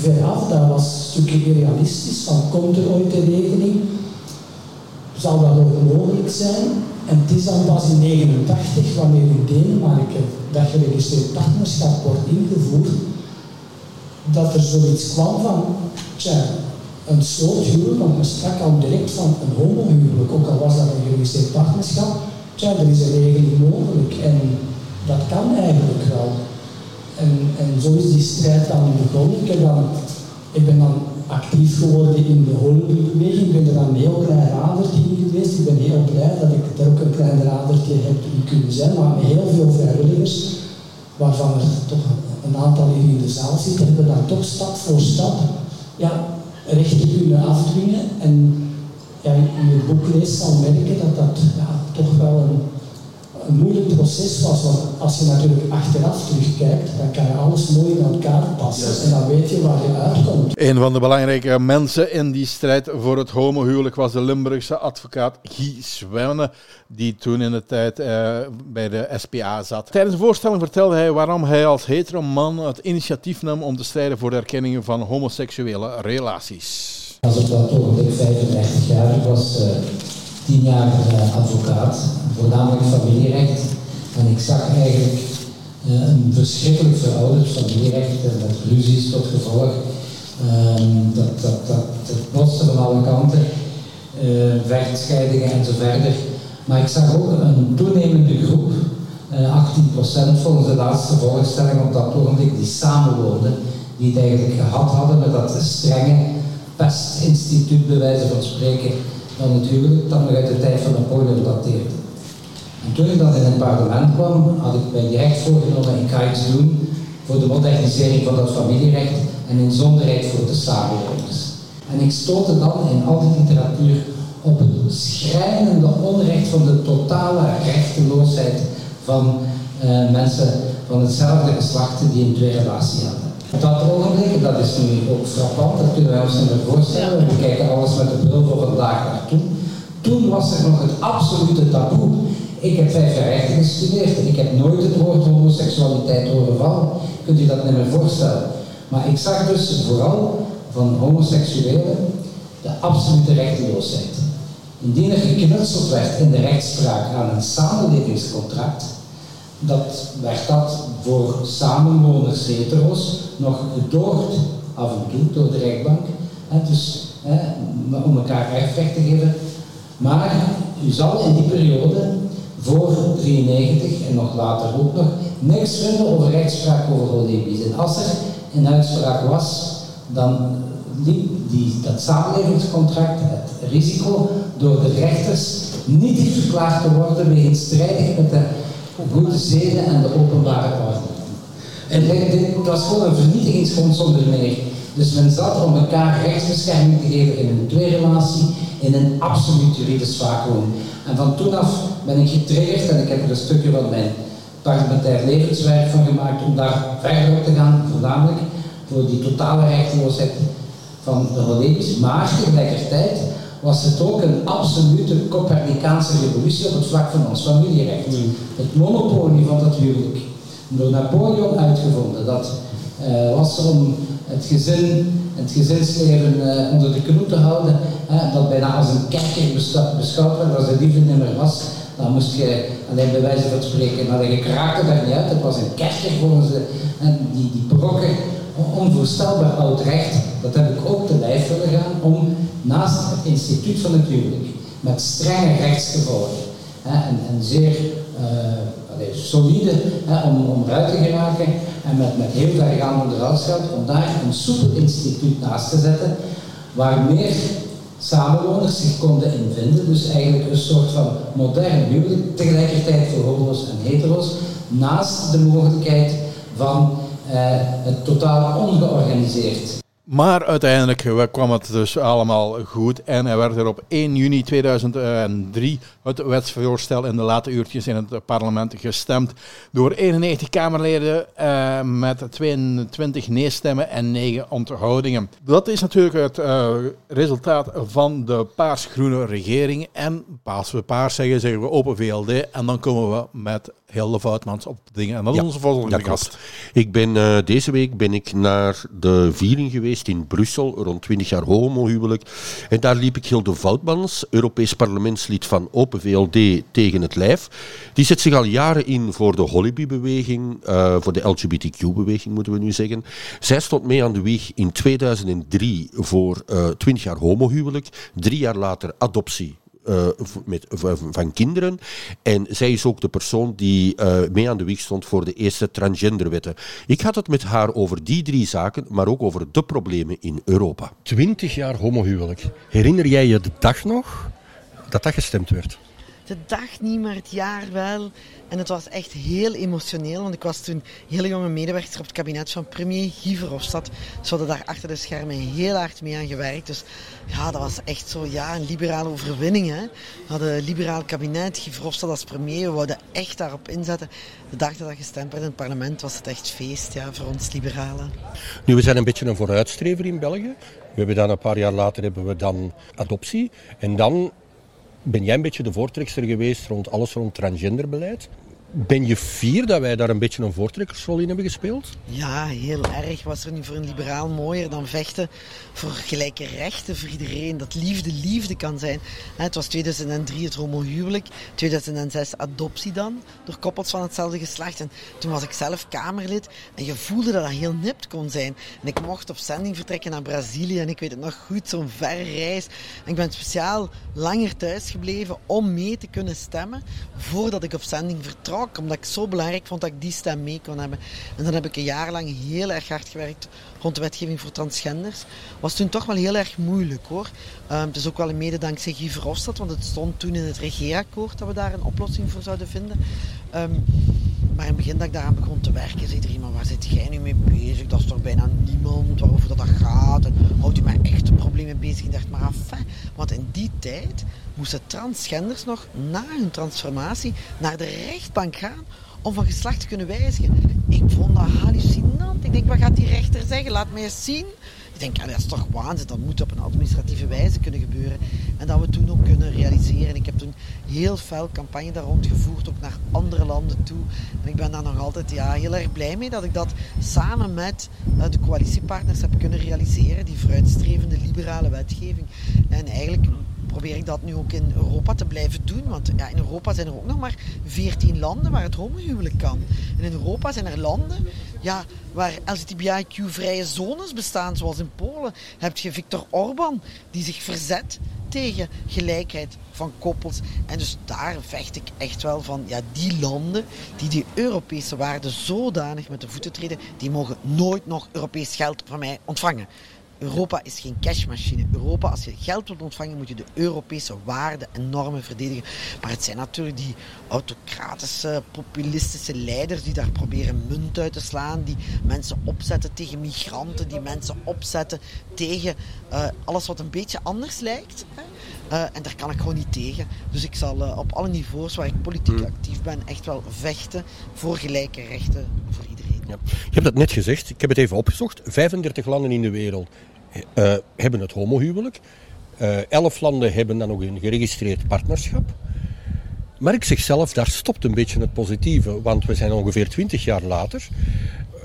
veraf, dat was een stukje irrealistisch, van komt er ooit een regeling, zal dat nog mogelijk zijn? En het is dan pas in 1989, wanneer in Denemarken dat geregistreerd partnerschap wordt ingevoerd, dat er zoiets kwam van, tja, een soort huwelijk, want men sprak al direct van een homohuwelijk, ook al was dat een geregistreerd partnerschap, ja, er is een regeling mogelijk en dat kan eigenlijk wel. En, en zo is die strijd dan begonnen. Ik, dan, ik ben dan actief geworden in de holbeweging. Ik ben er dan een heel klein radertje in geweest. Ik ben heel blij dat ik er ook een klein radertje heb in kunnen zijn, maar met heel veel vrijwilligers, waarvan er toch een aantal hier in de zaal zitten, hebben dan toch stap voor stap ja, rechten kunnen afdwingen. En ja, in je boek leest, zal merken dat dat toch wel een, een moeilijk proces was. Want als je natuurlijk achteraf terugkijkt, dan kan je alle alles mooi in elkaar passen. En dan weet je waar je uitkomt. Een van de belangrijke mensen in die strijd voor het homohuwelijk was de Limburgse advocaat Guy Zwenne, die toen in de tijd uh, bij de SPA zat. Tijdens de voorstelling vertelde hij waarom hij als hetero man het initiatief nam om te strijden voor de erkenning van homoseksuele relaties. Als ik dat ogenblik 35 jaar, was uh, 10 jaar advocaat, voornamelijk familierecht. En ik zag eigenlijk uh, een verschrikkelijk verouderd familierecht met ruzies tot gevolg. Um, dat, dat, dat, dat botste van alle kanten, uh, vechtscheidingen en zo verder. Maar ik zag ook een toenemende groep, uh, 18% volgens de laatste voorstelling op dat ogenblik, die samenwoonden, die het eigenlijk gehad hadden met dat strenge pestinstituut, bij wijze van spreken, van het huwelijk, dat nog uit de tijd van Napoleon dateert. En toen ik dan in het parlement kwam, had ik mij direct voorgenomen, ik ga iets doen voor de modernisering van dat familierecht en in zonderheid voor de samenlevers. En ik stootte dan in al die literatuur op het schrijnende onrecht van de totale rechteloosheid van uh, mensen van hetzelfde geslacht die een twee relatie hadden. Op dat ogenblik, dat is nu ook frappant, dat kunnen wij ons niet meer voorstellen, we kijken alles met de bril van vandaag naartoe. Toen was er nog het absolute taboe. Ik heb vijf jaar rechten gestudeerd, ik heb nooit het woord homoseksualiteit horen vallen. Kunt u dat niet meer voorstellen? Maar ik zag dus vooral van homoseksuelen de absolute rechteloosheid. Indien er geknutseld werd in de rechtspraak aan een samenlevingscontract, dat werd dat voor samenwoners hetero's nog gedoogd af en toe door de rechtbank. Dus om elkaar recht te geven. Maar u zal in die periode voor 93 en nog later ook nog niks vinden over rechtspraak over Holebies. En als er een uitspraak was, dan liep die, dat samenlevingscontract het risico door de rechters niet verklaard te worden wegens strijdig met de goede zeden en de openbare orde. En dit was gewoon een vernietigingsgrond zonder meer. Dus men zat om elkaar rechtsbescherming te geven in een tweerelatie, in een absoluut juridisch vacuüm. En van toen af ben ik getriggerd en ik heb er een stukje van mijn parlementair levenswerk van gemaakt om daar verder op te gaan, voornamelijk voor die totale rechteloosheid van de Hollanders. Maar tegelijkertijd was het ook een absolute Copernicaanse revolutie op het vlak van ons familierecht. Mm. Het monopolie van dat huwelijk, door Napoleon uitgevonden. Dat uh, was om het gezin, het gezinsleven uh, onder de knoe te houden, dat bijna als een kerker beschouwd werd. Als de liefde niet meer was, dan moest je alleen bij wijze van spreken, maar je kraakte daar niet uit. Het was een kerker volgens de, en die, die brokken onvoorstelbaar oud recht, dat heb ik ook te lijf willen gaan om naast het instituut van het huwelijk, met strenge rechtsgevolgen en, en, zeer uh, solide hè, om, om eruit te geraken en met, met heel vergaand onderhoudsgeld, om daar een soepel instituut naast te zetten, waar meer samenwoners zich konden invinden. Dus eigenlijk een soort van modern huwelijk, tegelijkertijd voor homo's en hetero's, naast de mogelijkheid van het totaal ongeorganiseerd. Maar uiteindelijk kwam het dus allemaal goed en er werd er op 1 juni 2003 het wetsvoorstel in de late uurtjes in het parlement gestemd door 91 Kamerleden eh, met 22 nee-stemmen en 9 onthoudingen. Dat is natuurlijk het resultaat van de paars-groene regering en als we paars zeggen, zeggen we open VLD en dan komen we met Hilde Voutmans op dingen. En dat is onze volgende gast. Ik ben, uh, deze week ben ik naar de viering geweest in Brussel, rond 20 jaar homohuwelijk. En daar liep ik Hilde Voutmans, Europees parlementslid van Open VLD, tegen het lijf. Die zet zich al jaren in voor de Hollyby-beweging, uh, voor de LGBTQ-beweging moeten we nu zeggen. Zij stond mee aan de wieg in 2003 voor uh, 20 jaar homohuwelijk. Drie jaar later adoptie uh, met, van kinderen. En zij is ook de persoon die uh, mee aan de wieg stond voor de eerste transgenderwetten. Ik had het met haar over die drie zaken, maar ook over de problemen in Europa. Twintig jaar homohuwelijk. Herinner jij je de dag nog dat dat gestemd werd? De dag niet, maar het jaar wel. En het was echt heel emotioneel, want ik was toen hele jonge medewerker op het kabinet van premier Guy Verhofstadt. Ze hadden daar achter de schermen heel hard mee aan gewerkt. Dus ja, dat was echt zo, ja, een liberale overwinning. Hè. We hadden een liberaal kabinet, Guy Verhofstadt als premier. We wilden echt daarop inzetten. De dag dat dat gestemd werd in het parlement was het echt feest ja, voor ons liberalen. Nu, we zijn een beetje een vooruitstrever in België. We hebben dan een paar jaar later hebben we dan adoptie. En dan ben jij een beetje de voortrekster geweest rond alles rond transgenderbeleid. Ben je fier dat wij daar een beetje een voortrekkersrol in hebben gespeeld? Ja, heel erg. Was er niet voor een liberaal mooier dan vechten voor gelijke rechten voor iedereen? Dat liefde liefde kan zijn. Het was 2003 het homohuwelijk, 2006 adoptie dan, door koppels van hetzelfde geslacht. En toen was ik zelf Kamerlid en je voelde dat dat heel nipt kon zijn. En ik mocht op zending vertrekken naar Brazilië en ik weet het nog goed, zo'n verre reis. En ik ben speciaal langer thuis gebleven om mee te kunnen stemmen voordat ik op zending vertrok omdat ik zo belangrijk vond dat ik die stem mee kon hebben. En dan heb ik een jaar lang heel erg hard gewerkt rond de wetgeving voor transgenders. Was toen toch wel heel erg moeilijk hoor. Um, het is ook wel een mede dankzij Guy Verhofstadt, want het stond toen in het regeerakkoord dat we daar een oplossing voor zouden vinden. Um, maar in het begin dat ik daaraan begon te werken, zei er iemand, waar zit jij nu mee bezig? Dat is toch bijna niemand waarover dat, dat gaat? En houdt u met echte problemen bezig? Ik dacht, maar af, want in die tijd moesten transgenders nog na hun transformatie naar de rechtbank gaan om van geslacht te kunnen wijzigen. Ik vond dat hallucinant. Ik denk, wat gaat die rechter zeggen? Laat mij eens zien. Ik denk, ja, dat is toch waanzin. Dat moet op een administratieve wijze kunnen gebeuren. En dat we toen ook kunnen realiseren. Ik heb toen heel veel campagne daar rond gevoerd, ook naar andere landen toe. En ik ben daar nog altijd ja, heel erg blij mee dat ik dat samen met uh, de coalitiepartners heb kunnen realiseren. Die vooruitstrevende liberale wetgeving. En eigenlijk probeer ik dat nu ook in Europa te blijven doen. Want ja, in Europa zijn er ook nog maar 14 landen waar het homohuwelijk kan. En in Europa zijn er landen ja, waar LGBTIQ-vrije zones bestaan, zoals in Polen. Heb je Viktor Orban, die zich verzet tegen gelijkheid van koppels. En dus daar vecht ik echt wel van, ja, die landen die die Europese waarden zodanig met de voeten treden, die mogen nooit nog Europees geld van mij ontvangen. Europa is geen cashmachine. Europa, als je geld wilt ontvangen, moet je de Europese waarden en normen verdedigen. Maar het zijn natuurlijk die autocratische, populistische leiders die daar proberen munt uit te slaan, die mensen opzetten tegen migranten, die mensen opzetten tegen uh, alles wat een beetje anders lijkt. Hè? Uh, en daar kan ik gewoon niet tegen. Dus ik zal uh, op alle niveaus waar ik politiek hmm. actief ben, echt wel vechten voor gelijke rechten voor iedereen. Ja. Je hebt het net gezegd, ik heb het even opgezocht. 35 landen in de wereld uh, hebben het homohuwelijk. Uh, elf landen hebben dan nog een geregistreerd partnerschap. Maar ik zeg zelf, daar stopt een beetje het positieve, want we zijn ongeveer 20 jaar later.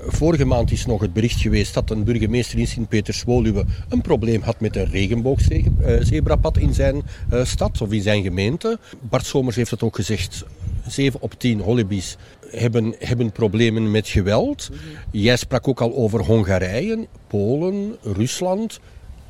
Vorige maand is nog het bericht geweest dat een burgemeester in Sint-Peterswoluwe een probleem had met een regenboogzebrapad in zijn stad of in zijn gemeente. Bart Somers heeft het ook gezegd. 7 op 10 holibies hebben, hebben problemen met geweld. Jij sprak ook al over Hongarije, Polen, Rusland,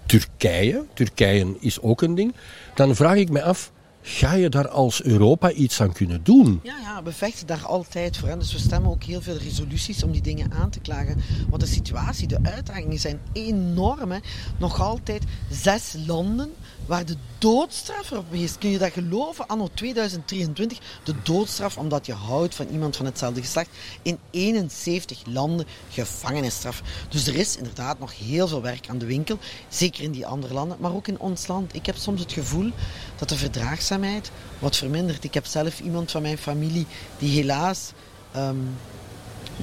Turkije. Turkije is ook een ding. Dan vraag ik me af, Ga je daar als Europa iets aan kunnen doen? Ja, ja, we vechten daar altijd voor. Dus we stemmen ook heel veel resoluties om die dingen aan te klagen. Want de situatie, de uitdagingen zijn enorm. Nog altijd zes landen waar de doodstraf erop is. Kun je dat geloven? Anno 2023, de doodstraf omdat je houdt van iemand van hetzelfde geslacht. In 71 landen gevangenisstraf. Dus er is inderdaad nog heel veel werk aan de winkel. Zeker in die andere landen, maar ook in ons land. Ik heb soms het gevoel dat de verdraagzaamheid wat vermindert. Ik heb zelf iemand van mijn familie die helaas... Um,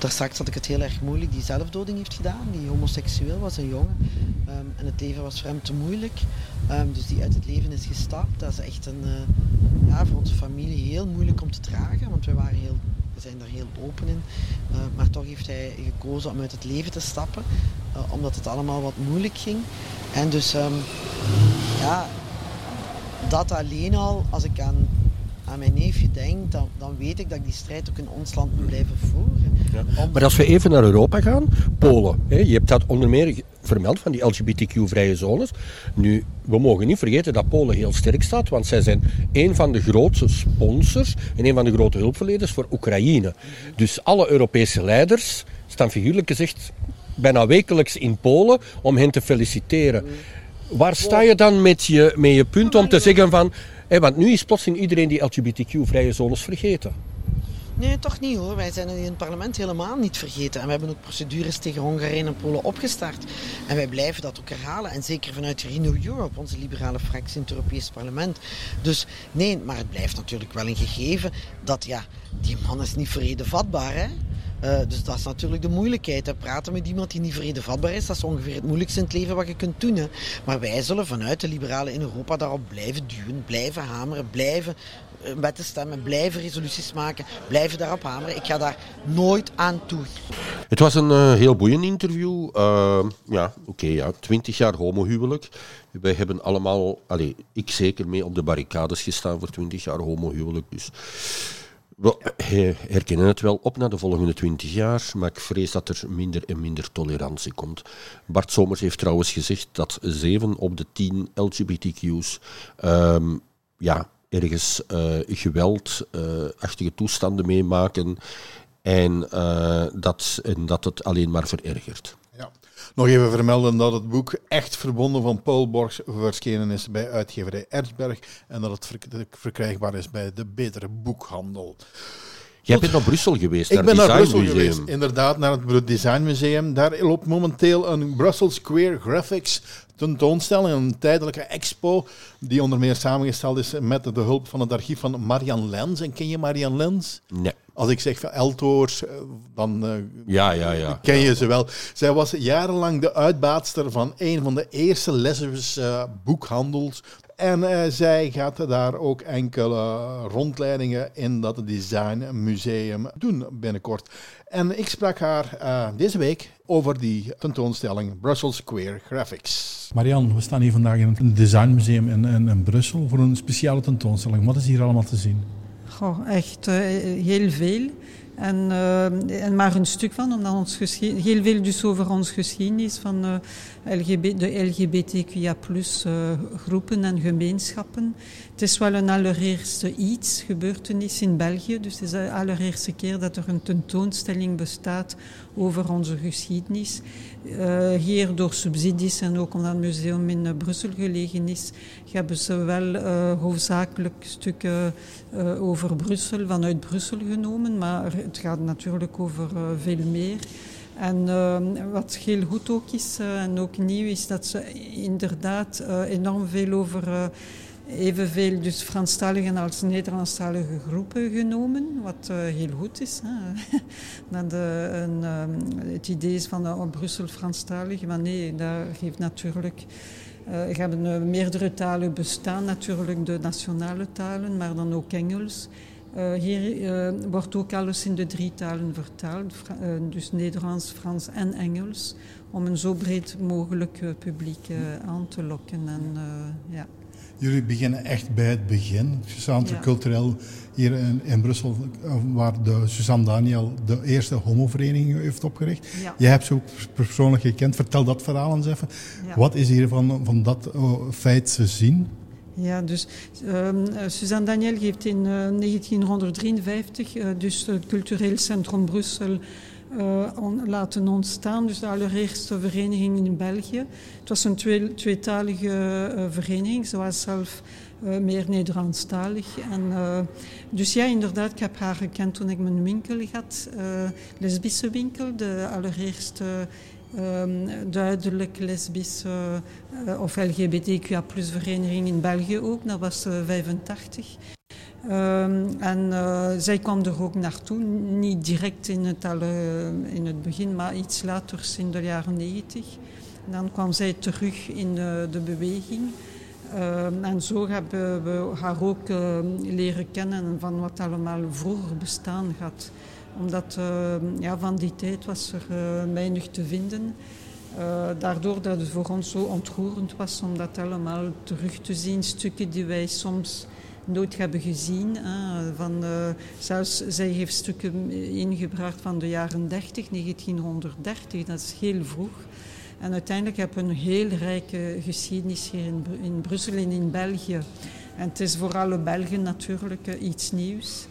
daar straks had ik het heel erg moeilijk, die zelfdoding heeft gedaan, die homoseksueel was, een jongen. Um, en het leven was voor hem te moeilijk. Um, dus die uit het leven is gestapt. Dat is echt een, uh, ja, voor onze familie heel moeilijk om te dragen, want we, waren heel, we zijn daar heel open in. Uh, maar toch heeft hij gekozen om uit het leven te stappen, uh, omdat het allemaal wat moeilijk ging. En dus, ja, dat alleen al, als ik aan aan mijn neefje denk, dan, dan weet ik dat ik die strijd ook in ons land moet blijven voeren. Ja. Maar als we even naar Europa gaan, Polen. Hè, je hebt dat onder meer vermeld van die LGBTQ-vrije zones. Nu, we mogen niet vergeten dat Polen heel sterk staat, want zij zijn een van de grootste sponsors en een van de grote hulpverleners voor Oekraïne. Dus alle Europese leiders staan figuurlijk gezegd bijna wekelijks in Polen om hen te feliciteren. Waar sta je dan met je, met je punt om te zeggen van want nu is plotseling iedereen die LGBTQ-vrije zones vergeten. Nee, toch niet hoor. Wij zijn in het parlement helemaal niet vergeten. En we hebben ook procedures tegen Hongarije en Polen opgestart. En wij blijven dat ook herhalen. En zeker vanuit Renew Europe, onze liberale fractie in het Europees parlement. Dus nee, maar het blijft natuurlijk wel een gegeven dat ja, die man is niet vrede vatbaar hè. Uh, dus dat is natuurlijk de moeilijkheid. Hè. Praten met iemand die niet vrede vatbaar is, dat is ongeveer het moeilijkste in het leven wat je kunt doen. Hè. Maar wij zullen vanuit de liberalen in Europa daarop blijven duwen, blijven hameren, blijven wetten stemmen, blijven resoluties maken, blijven daarop hameren. Ik ga daar nooit aan toe. Het was een uh, heel boeiend interview. Ja, oké, ja, 20 jaar homohuwelijk. Wij hebben allemaal, allez, ik zeker mee op de barricades gestaan voor 20 jaar homohuwelijk. Dus we herkennen het wel op naar de volgende 20 jaar, maar ik vrees dat er minder en minder tolerantie komt. Bart Somers heeft trouwens gezegd dat 7 op de 10 LGBTQ's um, ja, ergens uh, geweldachtige toestanden meemaken en, uh, dat, en dat het alleen maar verergert. Nog even vermelden dat het boek Echt Verbonden van Paul Borgs verschenen is bij uitgeverij Erzberg en dat het verkrijgbaar is bij de Betere Boekhandel. Jij bent naar Brussel geweest, Ik ben naar Brussel geweest, inderdaad, naar het Design Museum. Daar loopt momenteel een Brussels Square Graphics tentoonstelling, een tijdelijke expo, die onder meer samengesteld is met de hulp van het archief van Marian Lens. En ken je Marian Lens? Nee. Als ik zeg van Eltoors, eh, dan uh, ja, ja, ja. ken je ze wel. Zij was jarenlang de uitbaatster van een van de eerste lesbische uh, boekhandels. En uh, zij gaat daar ook enkele rondleidingen in dat Design Museum doen binnenkort. En ik sprak haar uh, deze week over die tentoonstelling Brussels Square Graphics. Marianne, we staan hier vandaag in het Designmuseum in, in, in Brussel voor een speciale tentoonstelling. Wat is hier allemaal te zien? Goh, echt uh, heel veel. En, uh, en, maar een stuk van, omdat ons heel veel dus over onze geschiedenis van LGBT, de LGBTQIA uh, groepen en gemeenschappen. Het is wel een allereerste iets, gebeurtenis in België. Dus het is de allereerste keer dat er een tentoonstelling bestaat over onze geschiedenis. Uh, hier door subsidies en ook omdat het museum in uh, Brussel gelegen is, hebben ze wel uh, hoofdzakelijk stukken over Brussel, vanuit Brussel genomen. Maar het gaat natuurlijk over veel meer. En wat heel goed ook is en ook nieuw is dat ze inderdaad enorm veel over evenveel dus Franstalige als Nederlandstalige groepen genomen, wat uh, heel goed is. Hè. een, um, het idee is van uh, Brussel Franstalig, maar nee, dat geeft natuurlijk... Uh, er hebben meerdere talen bestaan, natuurlijk de nationale talen, maar dan ook Engels. Hier wordt ook alles in de drie talen vertaald, dus Nederlands, Frans en Engels, om een zo breed mogelijk publiek aan te lokken. En, ja. Jullie beginnen echt bij het begin. Ja. Cultureel hier in, in, Brussel, waar de Suzanne Daniel de eerste homovereniging heeft opgericht. Ja. Jij hebt ze ook persoonlijk gekend. Vertel dat verhaal eens even. Ja. Wat is hier van, van dat uh, feit te zien? Ja, dus um, Suzanne Daniel heeft in uh, 1953 uh, dus het Cultureel Centrum Brussel on, laten ontstaan. Dus de allereerste vereniging in België. Het was een twee, tweetalige uh, vereniging. Ze was zelf uh, meer Nederlandstalig. En, dus ja, inderdaad, ik heb haar gekend toen ik mijn winkel had. lesbische winkel, de allereerste um, duidelijk lesbische of LGBTQA plus vereniging in België ook. Dat was 85. Um, en uh, zij kwam er ook naartoe, niet direct in het, alle, in het begin, maar iets later in de jaren negentig. Dan kwam zij terug in de, de beweging. Um, en zo hebben we haar ook uh, leren kennen van wat allemaal vroeger bestaan had. Omdat ja, van die tijd was er uh, weinig te vinden. daardoor dat het voor ons zo ontroerend was om dat allemaal terug te zien. Stukken die wij soms nooit hebben gezien. Hè, van, uh, zelfs zij heeft stukken ingebracht van de jaren 30, 1930, dat is heel vroeg. En uiteindelijk hebben we een heel rijke geschiedenis hier in, in Brussel en in België. En het is voor alle Belgen natuurlijk uh, iets nieuws.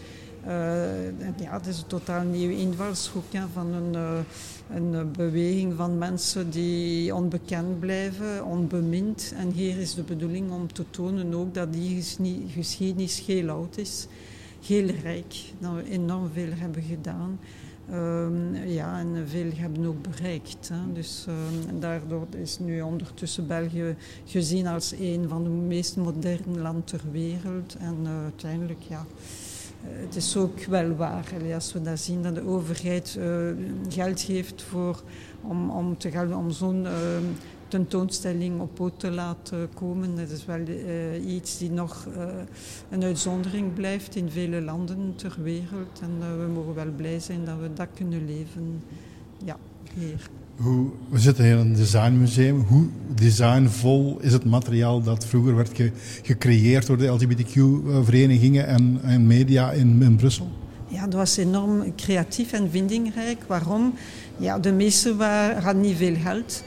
Ja, het is een totaal nieuwe invalshoek van een, een beweging van mensen die onbekend blijven, onbemind. En hier is de bedoeling om te tonen ook dat die geschiedenis heel oud is, heel rijk, dat we enorm veel hebben gedaan. Um, ja, en veel hebben ook bereikt. Hè. Dus um, daardoor is nu ondertussen België gezien als een van de meest moderne landen ter wereld. En uh, uiteindelijk, ja, het is ook wel waar. Als we dat zien, dat de overheid uh, geld geeft voor, om, om, te gaan, om zo'n tentoonstelling op poot te laten komen. Dat is wel uh, iets die nog een uitzondering blijft in vele landen ter wereld. En we mogen wel blij zijn dat we dat kunnen leven ja, hier. Hoe, we zitten hier in een designmuseum. Hoe designvol is het materiaal dat vroeger werd ge, gecreëerd door de LGBTQ-verenigingen en, en, media in, in Brussel? Ja, dat was enorm creatief en vindingrijk. Waarom? Ja, de meesten waren, hadden niet veel geld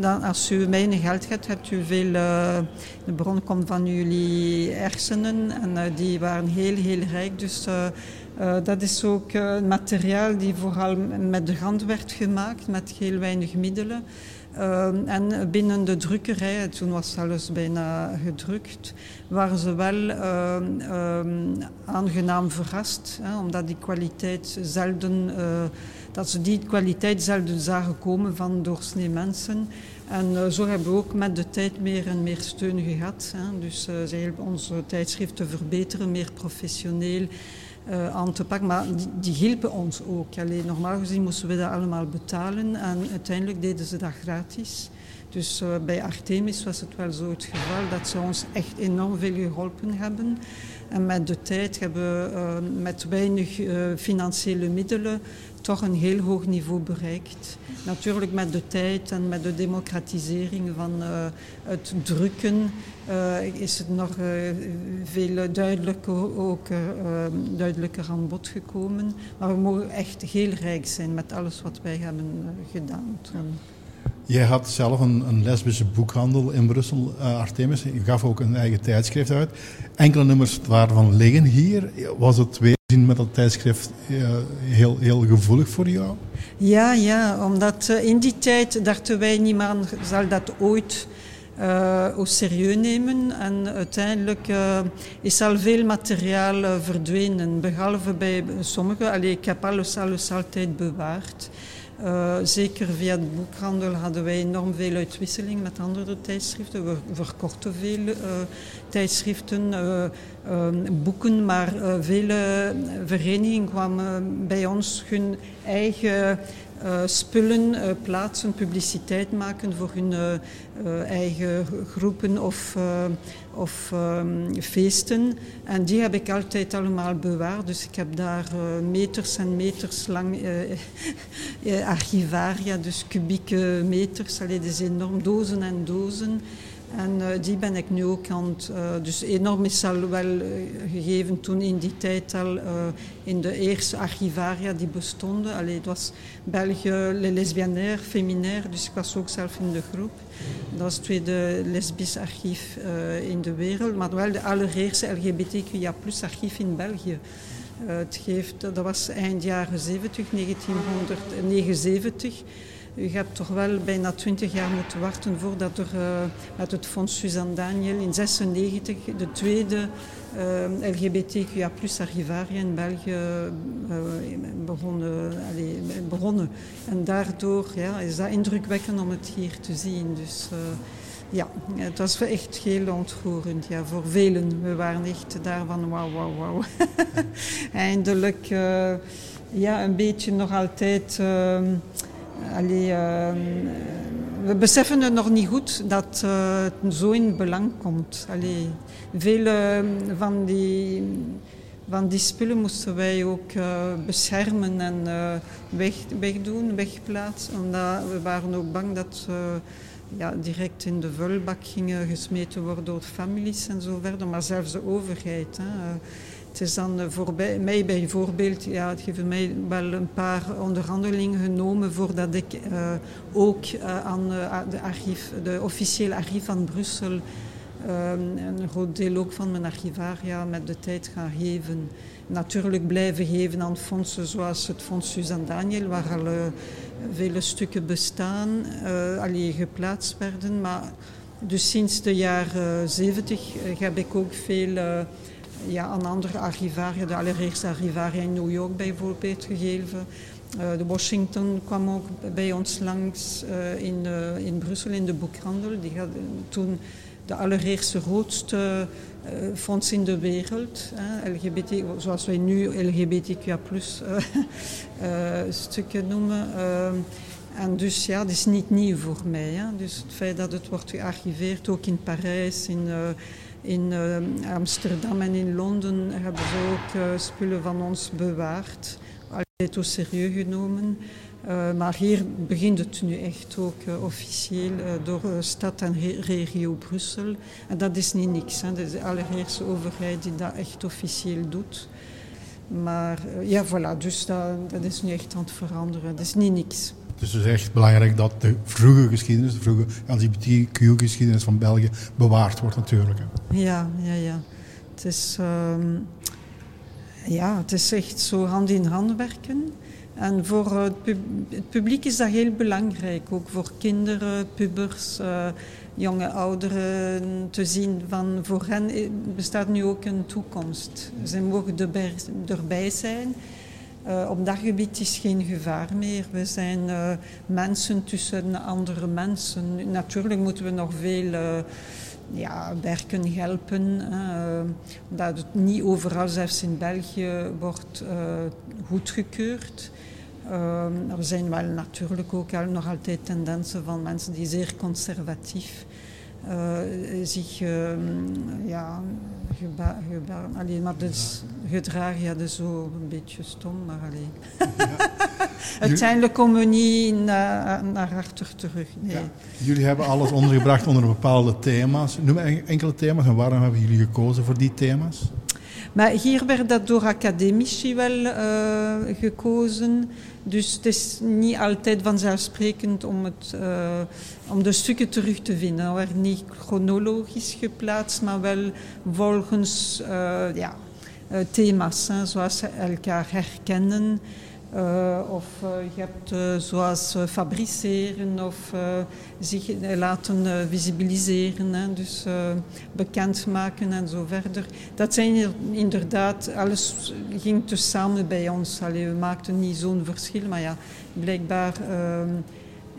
dan, als u weinig geld hebt, hebt u veel. Uh, de bron komt van jullie hersenen en uh, die waren heel, heel rijk. Dus uh, dat is ook materiaal die vooral met de hand werd gemaakt, met heel weinig middelen. en binnen de drukkerij, toen was alles bijna gedrukt, waren ze wel aangenaam verrast, hè, omdat die kwaliteit zelden dat ze die kwaliteit zelden zagen komen van doorsnee mensen. En zo hebben we ook met de tijd meer en meer steun gehad. Hè. Dus ze helpen onze tijdschrift te verbeteren, meer professioneel uh, aan te pakken. Maar die, hielpen ons ook. Alleen, normaal gezien moesten we dat allemaal betalen en uiteindelijk deden ze dat gratis. Dus uh, bij Artemis was het wel zo het geval dat ze ons echt enorm veel geholpen hebben. En met de tijd hebben we uh, met weinig financiële middelen toch een heel hoog niveau bereikt. Natuurlijk met de tijd en met de democratisering van uh, het drukken uh, is het nog uh, veel duidelijker, ook, duidelijker aan bod gekomen. Maar we mogen echt heel rijk zijn met alles wat wij hebben gedaan. Jij had zelf een, een, lesbische boekhandel in Brussel, Artemis. Je gaf ook een eigen tijdschrift uit. Enkele nummers waarvan liggen hier. Was het weer met dat tijdschrift heel, heel gevoelig voor jou? Ja, ja, omdat uh, in die tijd dachten wij niemand zal dat ooit uh, au serieus nemen. En uiteindelijk is al veel materiaal verdwenen, behalve bij sommigen. Allee, ik heb alles, altijd bewaard. Zeker via de boekhandel hadden wij enorm veel uitwisseling met andere tijdschriften. We verkochten veel tijdschriften, boeken, maar vele verenigingen kwamen bij ons hun eigen uh, spullen uh, plaatsen, publiciteit maken voor hun eigen groepen of, of um, feesten. En die heb ik altijd allemaal bewaard. Dus ik heb daar meters en meters lang archivaria, dus kubieke meters. Allee, is enorm, dozen en dozen. En uh, die ben ik nu ook aan het... Uh, dus enorm is al wel uh, gegeven toen in die tijd al in de eerste archivaria die bestonden. Allee, het was België Le Lesbianaire, Feminaire, dus ik was ook zelf in de groep. Dat was het tweede lesbisch archief in de wereld, maar wel de allereerste LGBTQIA archief in België. het geeft, dat was eind jaren 70, 1979. U hebt toch wel bijna twintig jaar moeten wachten voordat er met het Fonds Suzanne Daniel in 96 de tweede uh, LGBTQIA plus arrivaria in België uh, begonnen. En daardoor ja, is dat indrukwekkend om het hier te zien. Dus ja, het was echt heel ontroerend ja, voor velen. We waren echt daarvan wauw, wauw, wauw. Eindelijk ja, een beetje nog altijd... Uh, we beseffen het nog niet goed dat uh, het zo in belang komt. Allee, veel uh, van, die, van die spullen moesten wij ook uh, beschermen en weg, wegdoen, wegplaatsen. Omdat we waren ook bang dat ja, direct in de vuilbak gingen gesmeten worden door families en zo verder. Maar zelfs de overheid. Hè, het is dan voor mij bijvoorbeeld, ja, het heeft mij wel een paar onderhandelingen genomen voordat ik uh, ook uh, aan uh, de, archief, de officiële archief van Brussel een groot deel ook van mijn archivaria met de tijd gaan geven. Natuurlijk blijven geven aan fondsen zoals het Fonds Suzanne Daniel, waar al vele stukken bestaan, alleen geplaatst werden. Maar dus sinds de jaren 70 heb ik ook veel ja, aan andere archivaria, de allereerste archivaria in New York bijvoorbeeld gegeven. Uh, de Washington kwam ook bij ons langs uh, in, uh, in Brussel in de boekhandel. Die had toen de allereerste grootste fonds in de wereld. LGBT, zoals wij nu LGBTQA plus stukken noemen. en dus ja, dat is niet nieuw voor mij. Hè. Dus het feit dat het wordt gearchiveerd, ook in Parijs, in in uh, Amsterdam en in Londen hebben ze ook uh, spullen van ons bewaard. Altijd au serieus genomen. Uh, maar hier begint het nu echt ook officieel door stad en regio Brussel. En dat is niet niks. Hè. Dat is de allereerste overheid die dat echt officieel doet. Maar ja, voilà, dus dat, dat is nu echt aan het veranderen. Dat is niet niks. Dus het is echt belangrijk dat de vroege geschiedenis, de vroege LGBTQ-geschiedenis van België bewaard wordt natuurlijk. Ja, ja, ja. Het is, um, ja, het is echt zo hand in hand werken. En voor het, pub het publiek is dat heel belangrijk, ook voor kinderen, pubers, uh, jonge ouderen, te zien van voor hen bestaat nu ook een toekomst. Ze mogen erbij zijn. Uh, op dat gebied is geen gevaar meer. We zijn uh, mensen tussen andere mensen. Natuurlijk moeten we nog veel uh, ja, werken helpen. dat het niet overal, zelfs in België, wordt goedgekeurd. er zijn wel natuurlijk ook nog altijd tendensen van mensen die zeer conservatief zich uh, ja, allee, maar dus gedragen, ja, is zo een beetje stom, maar alleen. Ja. Uiteindelijk komen we niet naar, naar achter terug. Nee. Ja. Jullie hebben alles ondergebracht onder bepaalde thema's. Noem enkele thema's en waarom hebben jullie gekozen voor die thema's? Maar hier werd dat door academici wel uh, gekozen. Dus het is niet altijd vanzelfsprekend om, het, uh, om de stukken terug te vinden. Er werd niet chronologisch geplaatst, maar wel volgens uh, ja, thema's, zoals elkaar herkennen. Uh, of uh, je hebt uh, zoals fabriceren of zich laten visibiliseren, hè, dus bekendmaken en zo verder. Dat zijn inderdaad, alles ging dus samen bij ons. Allee, we maakten niet zo'n verschil, maar ja, blijkbaar ehm,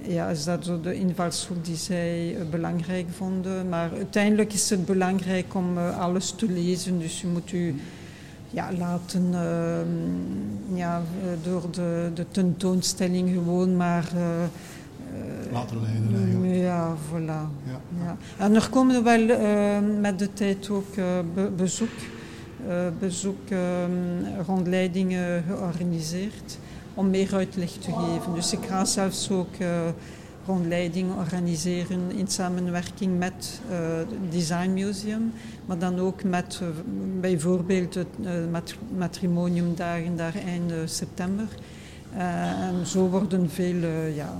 ja, is dat zo de invalshoek die zij belangrijk vonden. Maar uiteindelijk is het belangrijk om alles te lezen, dus je moet u ja, laten uh, ja, door de, de tentoonstelling gewoon maar... Uh, laten leiden eigenlijk. Ja, voilà. Ja. ja. En er komen wel uh, met de tijd ook be bezoek, bezoek ehm, rondleidingen georganiseerd om meer uitleg te geven. Dus ik ga zelfs ook rondleidingen organiseren in samenwerking met het Design Museum maar dan ook met uh, bijvoorbeeld het uh, mat matrimoniumdagen daar eind september. En zo worden veel, ja,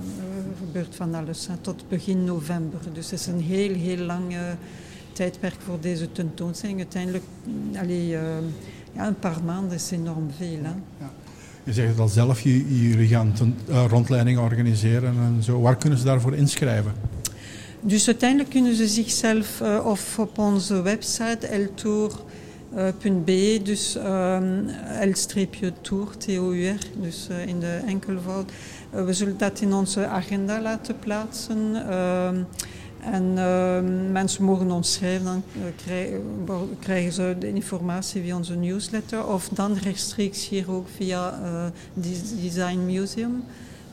gebeurt van alles tot begin november. Dus het is een heel, heel lang tijdperk voor deze tentoonstelling. Uiteindelijk, allee, ja, een paar maanden is enorm veel. Je zegt al zelf, jullie gaan rondleidingen organiseren en zo. Waar kunnen ze daarvoor inschrijven? Dus uiteindelijk kunnen ze zichzelf uh, of op onze website eltour.be, dus um, L-tour, T-O-U-R, dus uh, in de enkelvoud. Uh, we zullen dat in onze agenda laten plaatsen. Uh, en mensen mogen ons schrijven, dan krijgen, krijgen ze de informatie via onze newsletter. Of dan rechtstreeks hier ook via Design Museum.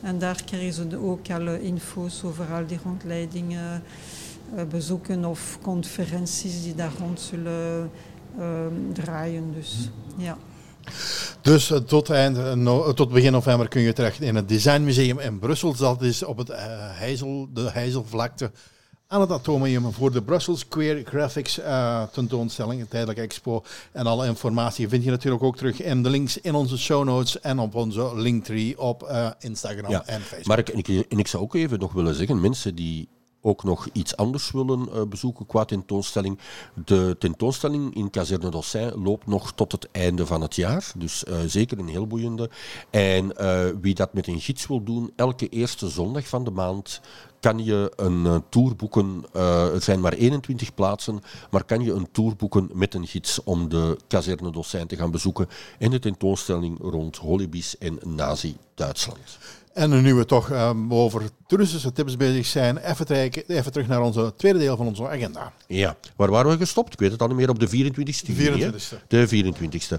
En daar krijgen ze ook alle info's over al die rondleidingen, uh, bezoeken of conferenties die daar rond zullen uh, draaien. Dus, ja. Dus uh, tot, eind, no, tot begin november kun je terecht in het Designmuseum in Brussel. Dat is op het Heizel, de Heizelvlakte aan het Atomium voor de Brussels Queer Graphics uh, tentoonstelling, een tijdelijke expo. En alle informatie vind je natuurlijk ook terug in de links in onze show notes en op onze linktree op uh, Instagram en Facebook. Maar ik, en ik, en ik zou ook even nog willen zeggen, mensen die ook nog iets anders willen uh, bezoeken qua tentoonstelling. De tentoonstelling in Caserne d'Ossin loopt nog tot het einde van het jaar. Dus uh, zeker een heel boeiende. En uh, wie dat met een gids wil doen, elke eerste zondag van de maand kan je een tour boeken. er zijn maar 21 plaatsen, maar kan je een tour boeken met een gids om de Caserne d'Ossin te gaan bezoeken en de tentoonstelling rond Holibis en Nazi-Duitsland. En nu we toch um, over toeristische tips bezig zijn, even, even terug naar onze tweede deel van onze agenda. Ja, waar waren we gestopt? Ik weet het al niet meer, op de 24e. De 24e. De 24e. Uh,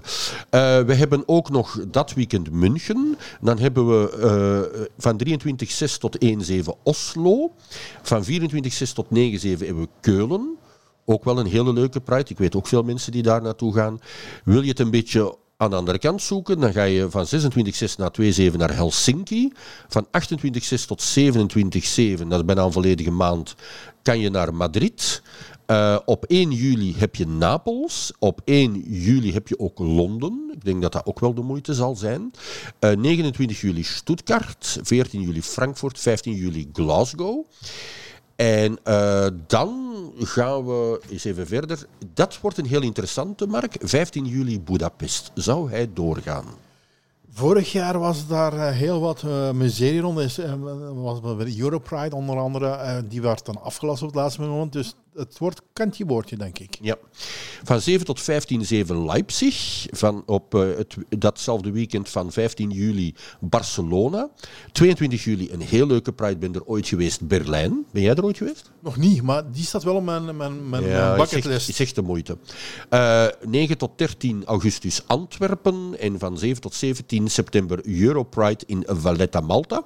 we hebben ook nog dat weekend München. Dan hebben we uh, van 23.6 tot 1.7 Oslo. Van 24.6 tot 9.7 hebben we Keulen. Ook wel een hele leuke Pride. Ik weet ook veel mensen die daar naartoe gaan. Wil je het een beetje aan de andere kant zoeken, dan ga je van 26.6 naar 2.7 naar Helsinki. Van 28.6 tot 27.7, dat is bijna een volledige maand, kan je naar Madrid. Uh, op 1 juli heb je Napels. Op 1 juli heb je ook Londen. Ik denk dat dat ook wel de moeite zal zijn. Uh, 29 juli Stuttgart. 14 juli Frankfurt. 15 juli Glasgow. En uh, dan gaan we eens even verder. Dat wordt een heel interessante, Mark. 15 juli Budapest. Zou hij doorgaan? Vorig jaar was daar uh, heel wat uh, miserie rond. Was Europride onder andere. die werd dan afgelast op het laatste moment. Dus het wordt kantje boordje, denk ik. Ja. Van 7 tot 15, 7 Leipzig. Van op uh, het, datzelfde weekend van 15 juli Barcelona. 22 juli een heel leuke Pride. Ben er ooit geweest, Berlijn. Ben jij er ooit geweest? Nog niet, maar die staat wel op mijn, mijn, mijn, ja, bucketlist. Is echt de moeite. Uh, eh, 9 tot 13 augustus Antwerpen. En van 7 tot 17 september Europride in Valletta, Malta.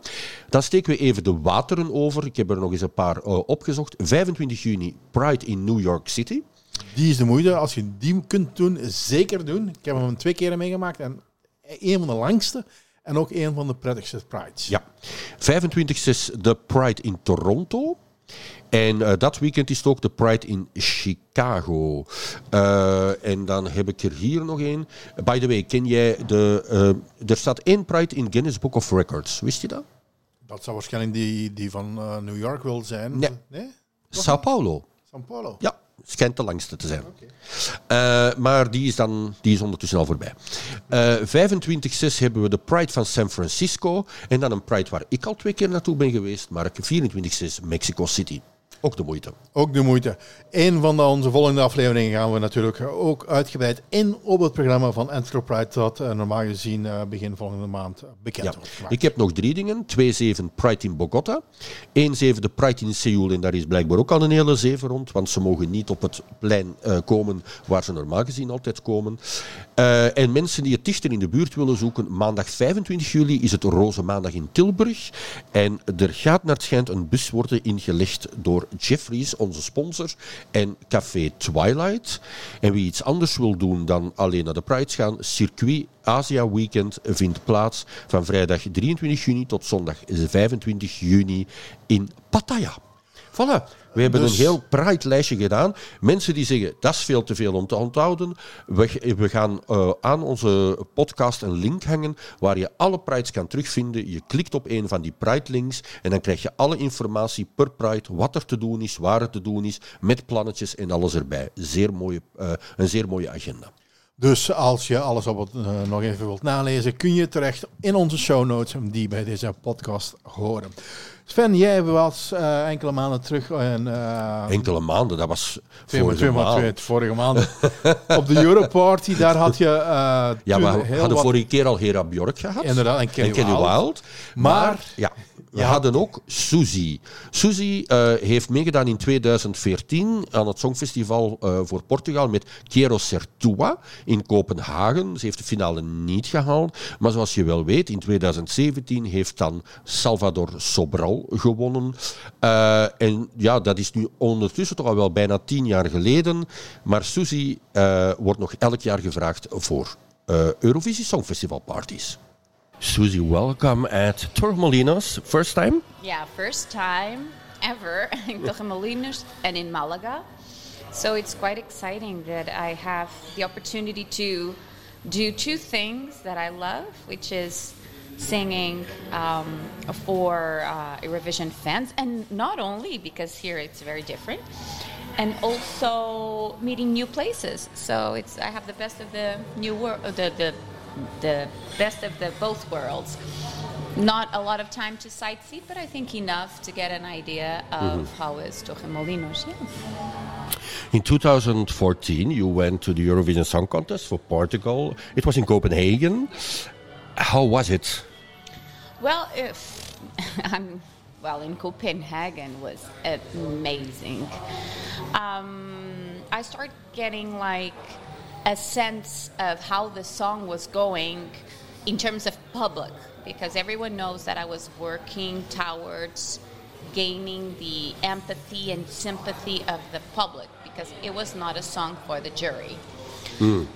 Dan steken we even de wateren over. Ik heb er nog eens een paar uh, opgezocht. 25 juni Pride in New York City. Die is de moeite. Als je die kunt doen, zeker doen. Ik heb hem twee keer meegemaakt. En een van de langste. En ook een van de prettigste Prides. Ja. 25 is de Pride in Toronto. En uh, dat weekend is het ook de Pride in Chicago. Uh, en dan heb ik er hier nog één. By the way, ken jij de... Uh, er staat één Pride in Guinness Book of Records. Wist je dat? Dat zou waarschijnlijk die, die van New York wil zijn. Nee. nee? Sao Paulo. Sao Paulo? Ja, schijnt de langste te zijn. Okay. Uh, maar die is, dan, die is ondertussen al voorbij. Uh, 25-6 hebben we de Pride van San Francisco. En dan een Pride waar ik al twee keer naartoe ben geweest. Maar 24-6 Mexico City. Ook de moeite. Ook de moeite. Een van de, onze volgende afleveringen gaan we natuurlijk ook uitgebreid in op het programma van Enterprise dat uh, normaal gezien uh, begin volgende maand bekend ja. wordt gemaakt. Ik heb nog drie dingen. 2-7 Pride in Bogota. 1-7 de Pride in Seoul. En daar is blijkbaar ook al een hele zeven rond, want ze mogen niet op het plein uh, komen waar ze normaal gezien altijd komen. en mensen die het dichter in de buurt willen zoeken, maandag 25 juli is het Roze Maandag in Tilburg. En er gaat naar het schijnt een bus worden ingelegd door Jeffries, onze sponsor, en Café Twilight. En wie iets anders wil doen dan alleen naar de Pride gaan, Circuit Asia Weekend vindt plaats van vrijdag 23 juni tot zondag 25 juni in Pattaya. Voilà. We hebben dus... een heel Pride-lijstje gedaan. Mensen die zeggen, dat is veel te veel om te onthouden. We, we gaan uh, aan onze podcast een link hangen waar je alle Prides kan terugvinden. Je klikt op een van die Pride-links en dan krijg je alle informatie per Pride, wat er te doen is, waar het te doen is, met plannetjes en alles erbij. Zeer mooie, uh, een zeer mooie agenda. Dus als je alles op het, uh, nog even wilt nalezen, kun je terecht in onze show notes die bij deze podcast horen. Sven, jij was uh, enkele maanden terug. En, uh, enkele maanden, dat was twee, vorige, twee, maand. Twee, vorige maand. op de Europarty, daar had je. Uh, ja, we hadden wat... vorige keer al Hera Bjork gehad. Inderdaad, en Kelly, en. Wild. Maar, maar ja, we hadden ook Suzy. Suzy uh, heeft meegedaan in 2014 aan het Songfestival uh, voor Portugal met Quiero Sertua in Kopenhagen. Ze heeft de finale niet gehaald. Maar zoals je wel weet, in 2017 heeft dan Salvador Sobral gewonnen. Uh, en ja, dat is nu ondertussen toch al wel bijna tien jaar geleden. Maar Suzy wordt nog elk jaar gevraagd voor Eurovisie Songfestival parties. Susie, welcome at Torremolinos. First time? Yeah, first time ever in Torremolinos and in Malaga. So it's quite exciting that I have the opportunity to do two things that I love, which is singing um, for uh, Eurovision fans, and not only because here it's very different, and also meeting new places. So it's I have the best of the new world, the the the best of the both worlds. Not a lot of time to sightsee, but I think enough to get an idea of Mhm. how is Torremolinos. Yeah. In 2014, you went to the Eurovision Song Contest for Portugal. It was in Copenhagen. How was it? Well, if I'm well in Copenhagen was amazing. Um, I started getting like a sense of how the song was going in terms of public because everyone knows that I was working towards gaining the empathy and sympathy of the public because it was not a song for the jury.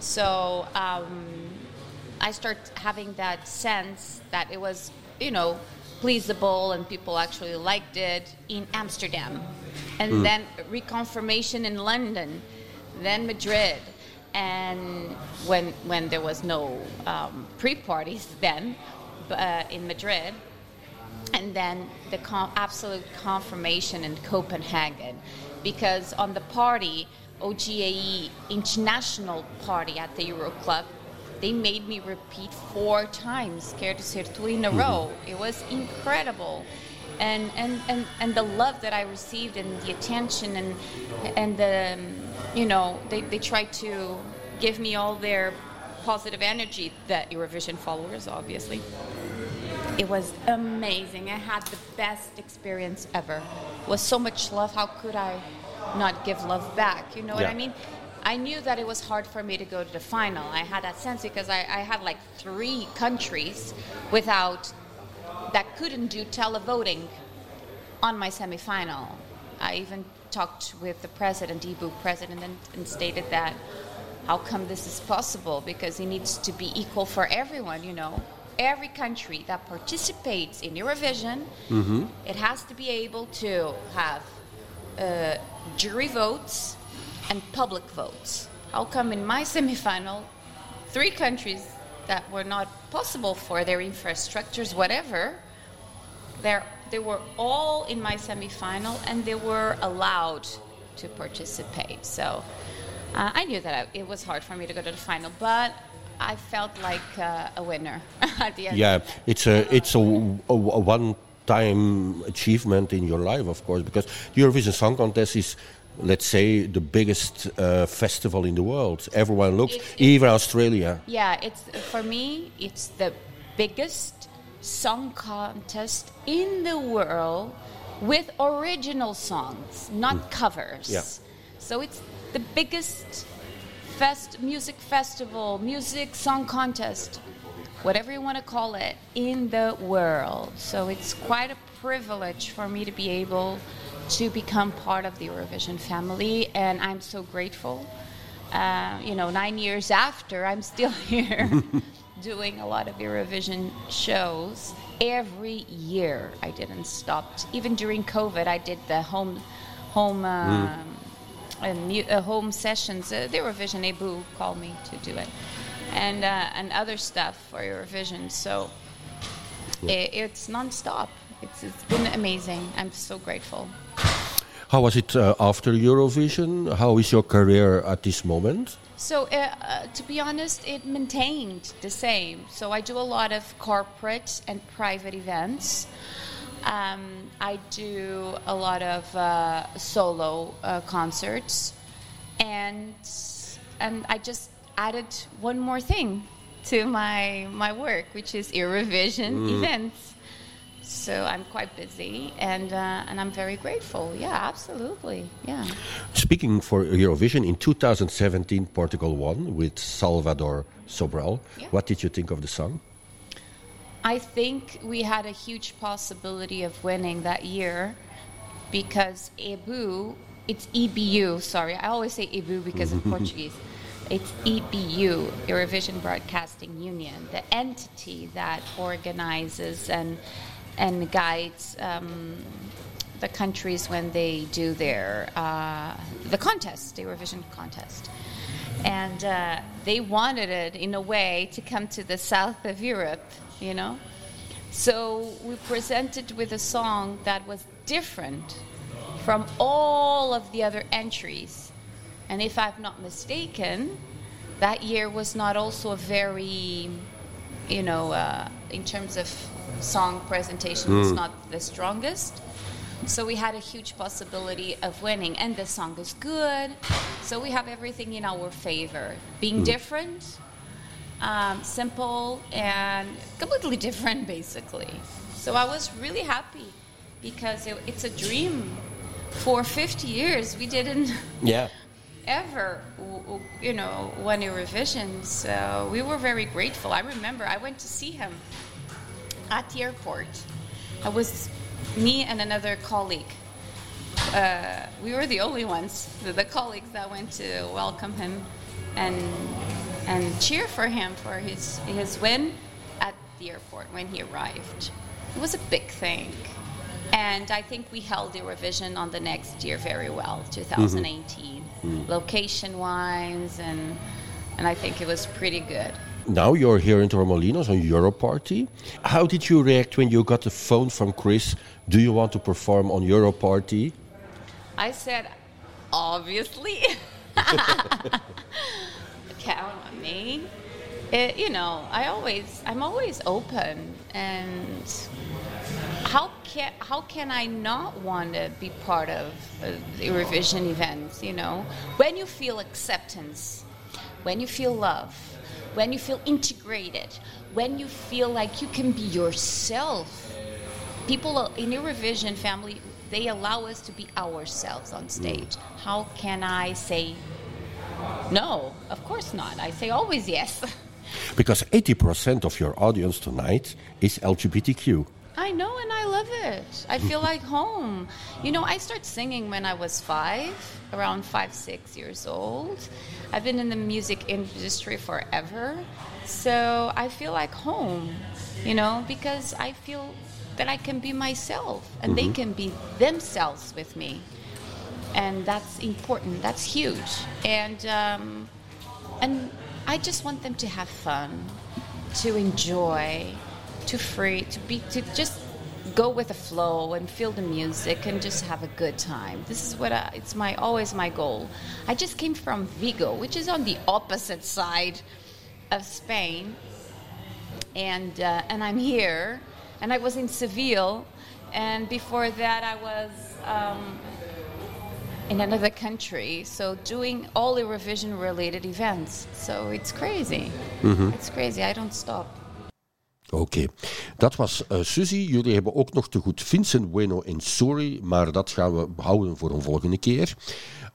So um, I start having that sense that it was, you know, pleasable and people actually liked it in Amsterdam. And Mm. then reconfirmation in London, then Madrid. And when, when there was no um, pre parties then uh, in Madrid, and then the con- absolute confirmation in Copenhagen, because on the party, OGAE International Party at the Euro Club, they made me repeat four times Care to Ser in a Mhm. row. It was incredible. And, and, and, and the love that I received and the attention and, and the, you know, they, they tried to give me all their positive energy, that Eurovision followers, obviously. It was amazing. I had the best experience ever. It was so much love. How could I not give love back? You know what I mean? I knew that it was hard for me to go to the final. I had that sense because I, I had like three countries without that couldn't do televoting on my semifinal. I even talked with the president, EBU president, and, and stated that how come this is possible? Because it needs to be equal for everyone, you know. Every country that participates in Eurovision, Mhm. it has to be able to have uh, jury votes and public votes. How come in my semifinal, three countries that were not possible for their infrastructures, whatever, they're, they were all in my semifinal and they were allowed to participate. So uh, I knew that I, it was hard for me to go to the final, but I felt like uh, a winner at the end. Yeah, it's a it's a, a, a one-time achievement in your life, of course, because the Eurovision Song Contest is, let's say, the biggest uh, festival in the world. Everyone looks, It's- even Australia. Yeah, it's for me. It's the biggest song contest in the world with original songs, not covers. Yeah. So it's the biggest fest music festival, music song contest, whatever you want to call it, in the world. So it's quite a privilege for me to be able to become part of the Eurovision family, and I'm so grateful. Uh, you know, nine years after, I'm still here doing a lot of Eurovision shows. Every year, I didn't stop. Even during COVID, I did the home, home, uh, and mu- uh, home sessions. Uh, the Eurovision Ebu called me to do it, and uh, and other stuff for Eurovision. So i it's nonstop. It's it's been amazing. I'm so grateful. How was it uh, after Eurovision? How is your career at this moment? So, uh, uh, to be honest, it maintained the same. So, I do a lot of corporate and private events. Um, I do a lot of uh, solo uh, concerts, and and I just added one more thing to my my work, which is Eurovision Mm. events. So I'm quite busy, and uh, and I'm very grateful. Yeah, absolutely. Yeah. Speaking for Eurovision, in 2017, Portugal won with Salvador Sobral. Yeah. What did you think of the song? I think we had a huge possibility of winning that year because EBU, it's EBU, sorry, I always say EBU because of Portuguese. It's EBU, Eurovision Broadcasting Union, the entity that organizes and, and guides um, the countries when they do their uh, the contest, the Eurovision contest. And uh, they wanted it in a way to come to the south of Europe, you know. So we presented with a song that was different from all of the other entries. And if I'm not mistaken, that year was not also a very, you know, uh, in terms of song presentation, it's not the strongest. So we had a huge possibility of winning, and the song is good. So we have everything in our favor. Being different, um, simple, and completely different, basically. So I was really happy because it, it's a dream. For 50 years, we didn't Ja. ever, you know, won Eurovision. So we were very grateful. I remember I went to see him at the airport. I was me and another colleague. Uh, we were the only ones, the, the colleagues that went to welcome him and and cheer for him for his his win at the airport when he arrived. It was a big thing. And I think we held Eurovision on the next year very well, 2018, location wise, and and I think it was pretty good. Now you're here in Torremolinos on Euro Party. How did you react when you got the phone from Chris? Do you want to perform on Euro Party? I said, obviously. Count on me. It, you know, I always, I'm always open, and how can how can I not want to be part of uh, the Eurovision events? You know, when you feel acceptance, when you feel love, when you feel integrated, when you feel like you can be yourself. People uh, in your Eurovision family, they allow us to be ourselves on stage. Mm. How can I say no? Of course not. I say always yes. Because 80% of your audience tonight is LGBTQ. I know and love it. I feel like home. You know, I started singing when I was five, around five, six years old. I've been in the music industry forever. So I feel like home, you know, because I feel that I can be myself and they can be themselves with me. And that's important. That's huge. And, um, and I just want them to have fun, to enjoy, to free, to be, to just go with the flow and feel the music and just have a good time. This is what I, it's my always my goal. I just came from Vigo, which is on the opposite side of Spain, and uh, and I'm here, and I was in Seville, and before that I was. Um, in another country, so doing all Eurovision related events. So it's crazy. It's crazy. I don't stop. Oké, dat was eh Suzy. Jullie hebben ook nog te goed Vincent Bueno en Sorry, maar dat gaan we houden voor een volgende keer.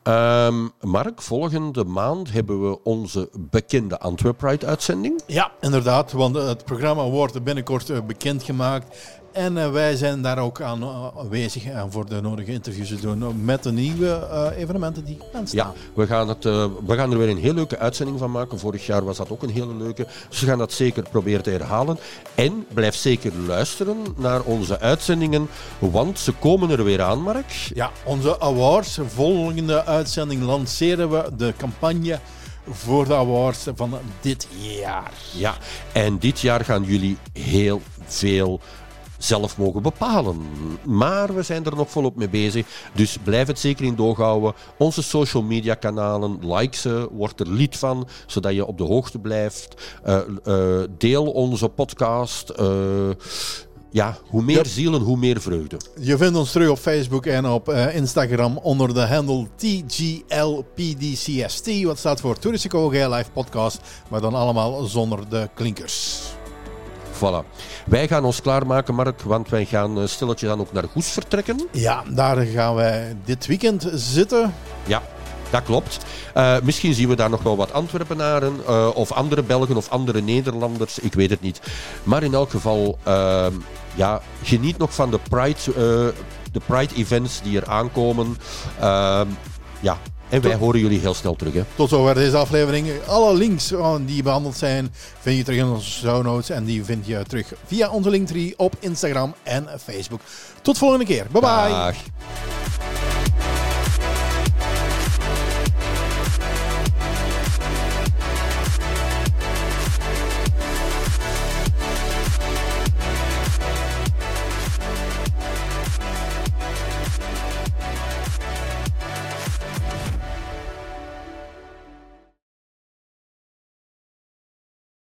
Ehm, Mark, volgende maand hebben we onze bekende Antwerp Pride uitzending. Ja, inderdaad, want het programma wordt binnenkort eh, bekendgemaakt. En eh, wij zijn daar ook aan eh, aanwezig en voor de nodige interviews te doen eh, met de nieuwe eh, evenementen die gepland staan. Ja, we gaan, het, eh, we gaan er weer een heel leuke uitzending van maken. Vorig jaar was dat ook een hele leuke. Dus we gaan dat zeker proberen te herhalen. En blijf zeker luisteren naar onze uitzendingen, want ze komen er weer aan, Mark. Ja, onze awards. Volgende uitzending lanceren we de campagne voor de awards van dit jaar. Ja, en dit jaar gaan jullie heel veel zelf mogen bepalen. Maar we zijn er nog volop mee bezig. Dus blijf het zeker in doog houden. Onze social media kanalen, like ze, word er lid van, zodat je op de hoogte blijft. Eh, eh, deel onze podcast. Eh, ja, hoe meer zielen, hoe meer vreugde. Je vindt ons terug op Facebook en op eh, Instagram onder de handle TGLPDCST. Wat staat voor Toeristico Live Podcast. Maar dan allemaal zonder de klinkers. Voilà. Wij gaan ons klaarmaken, Mark, want wij gaan eh, stilletjes aan ook naar Goes vertrekken. Ja, daar gaan wij dit weekend zitten. Ja, dat klopt. Eh, misschien zien we daar nog wel wat Antwerpenaren eh, of andere Belgen of andere Nederlanders. Ik weet het niet. Maar in elk geval, ehm, ja, geniet nog van de Pride, de Pride events die er aankomen. Ehm, ja, en wij horen jullie heel snel terug. Hè. Tot zover deze aflevering. Alle links oh, die behandeld zijn vind je terug in onze show notes. En die vind je terug via onze linktree op Instagram en Facebook. Tot volgende keer. Bye bye. Dag.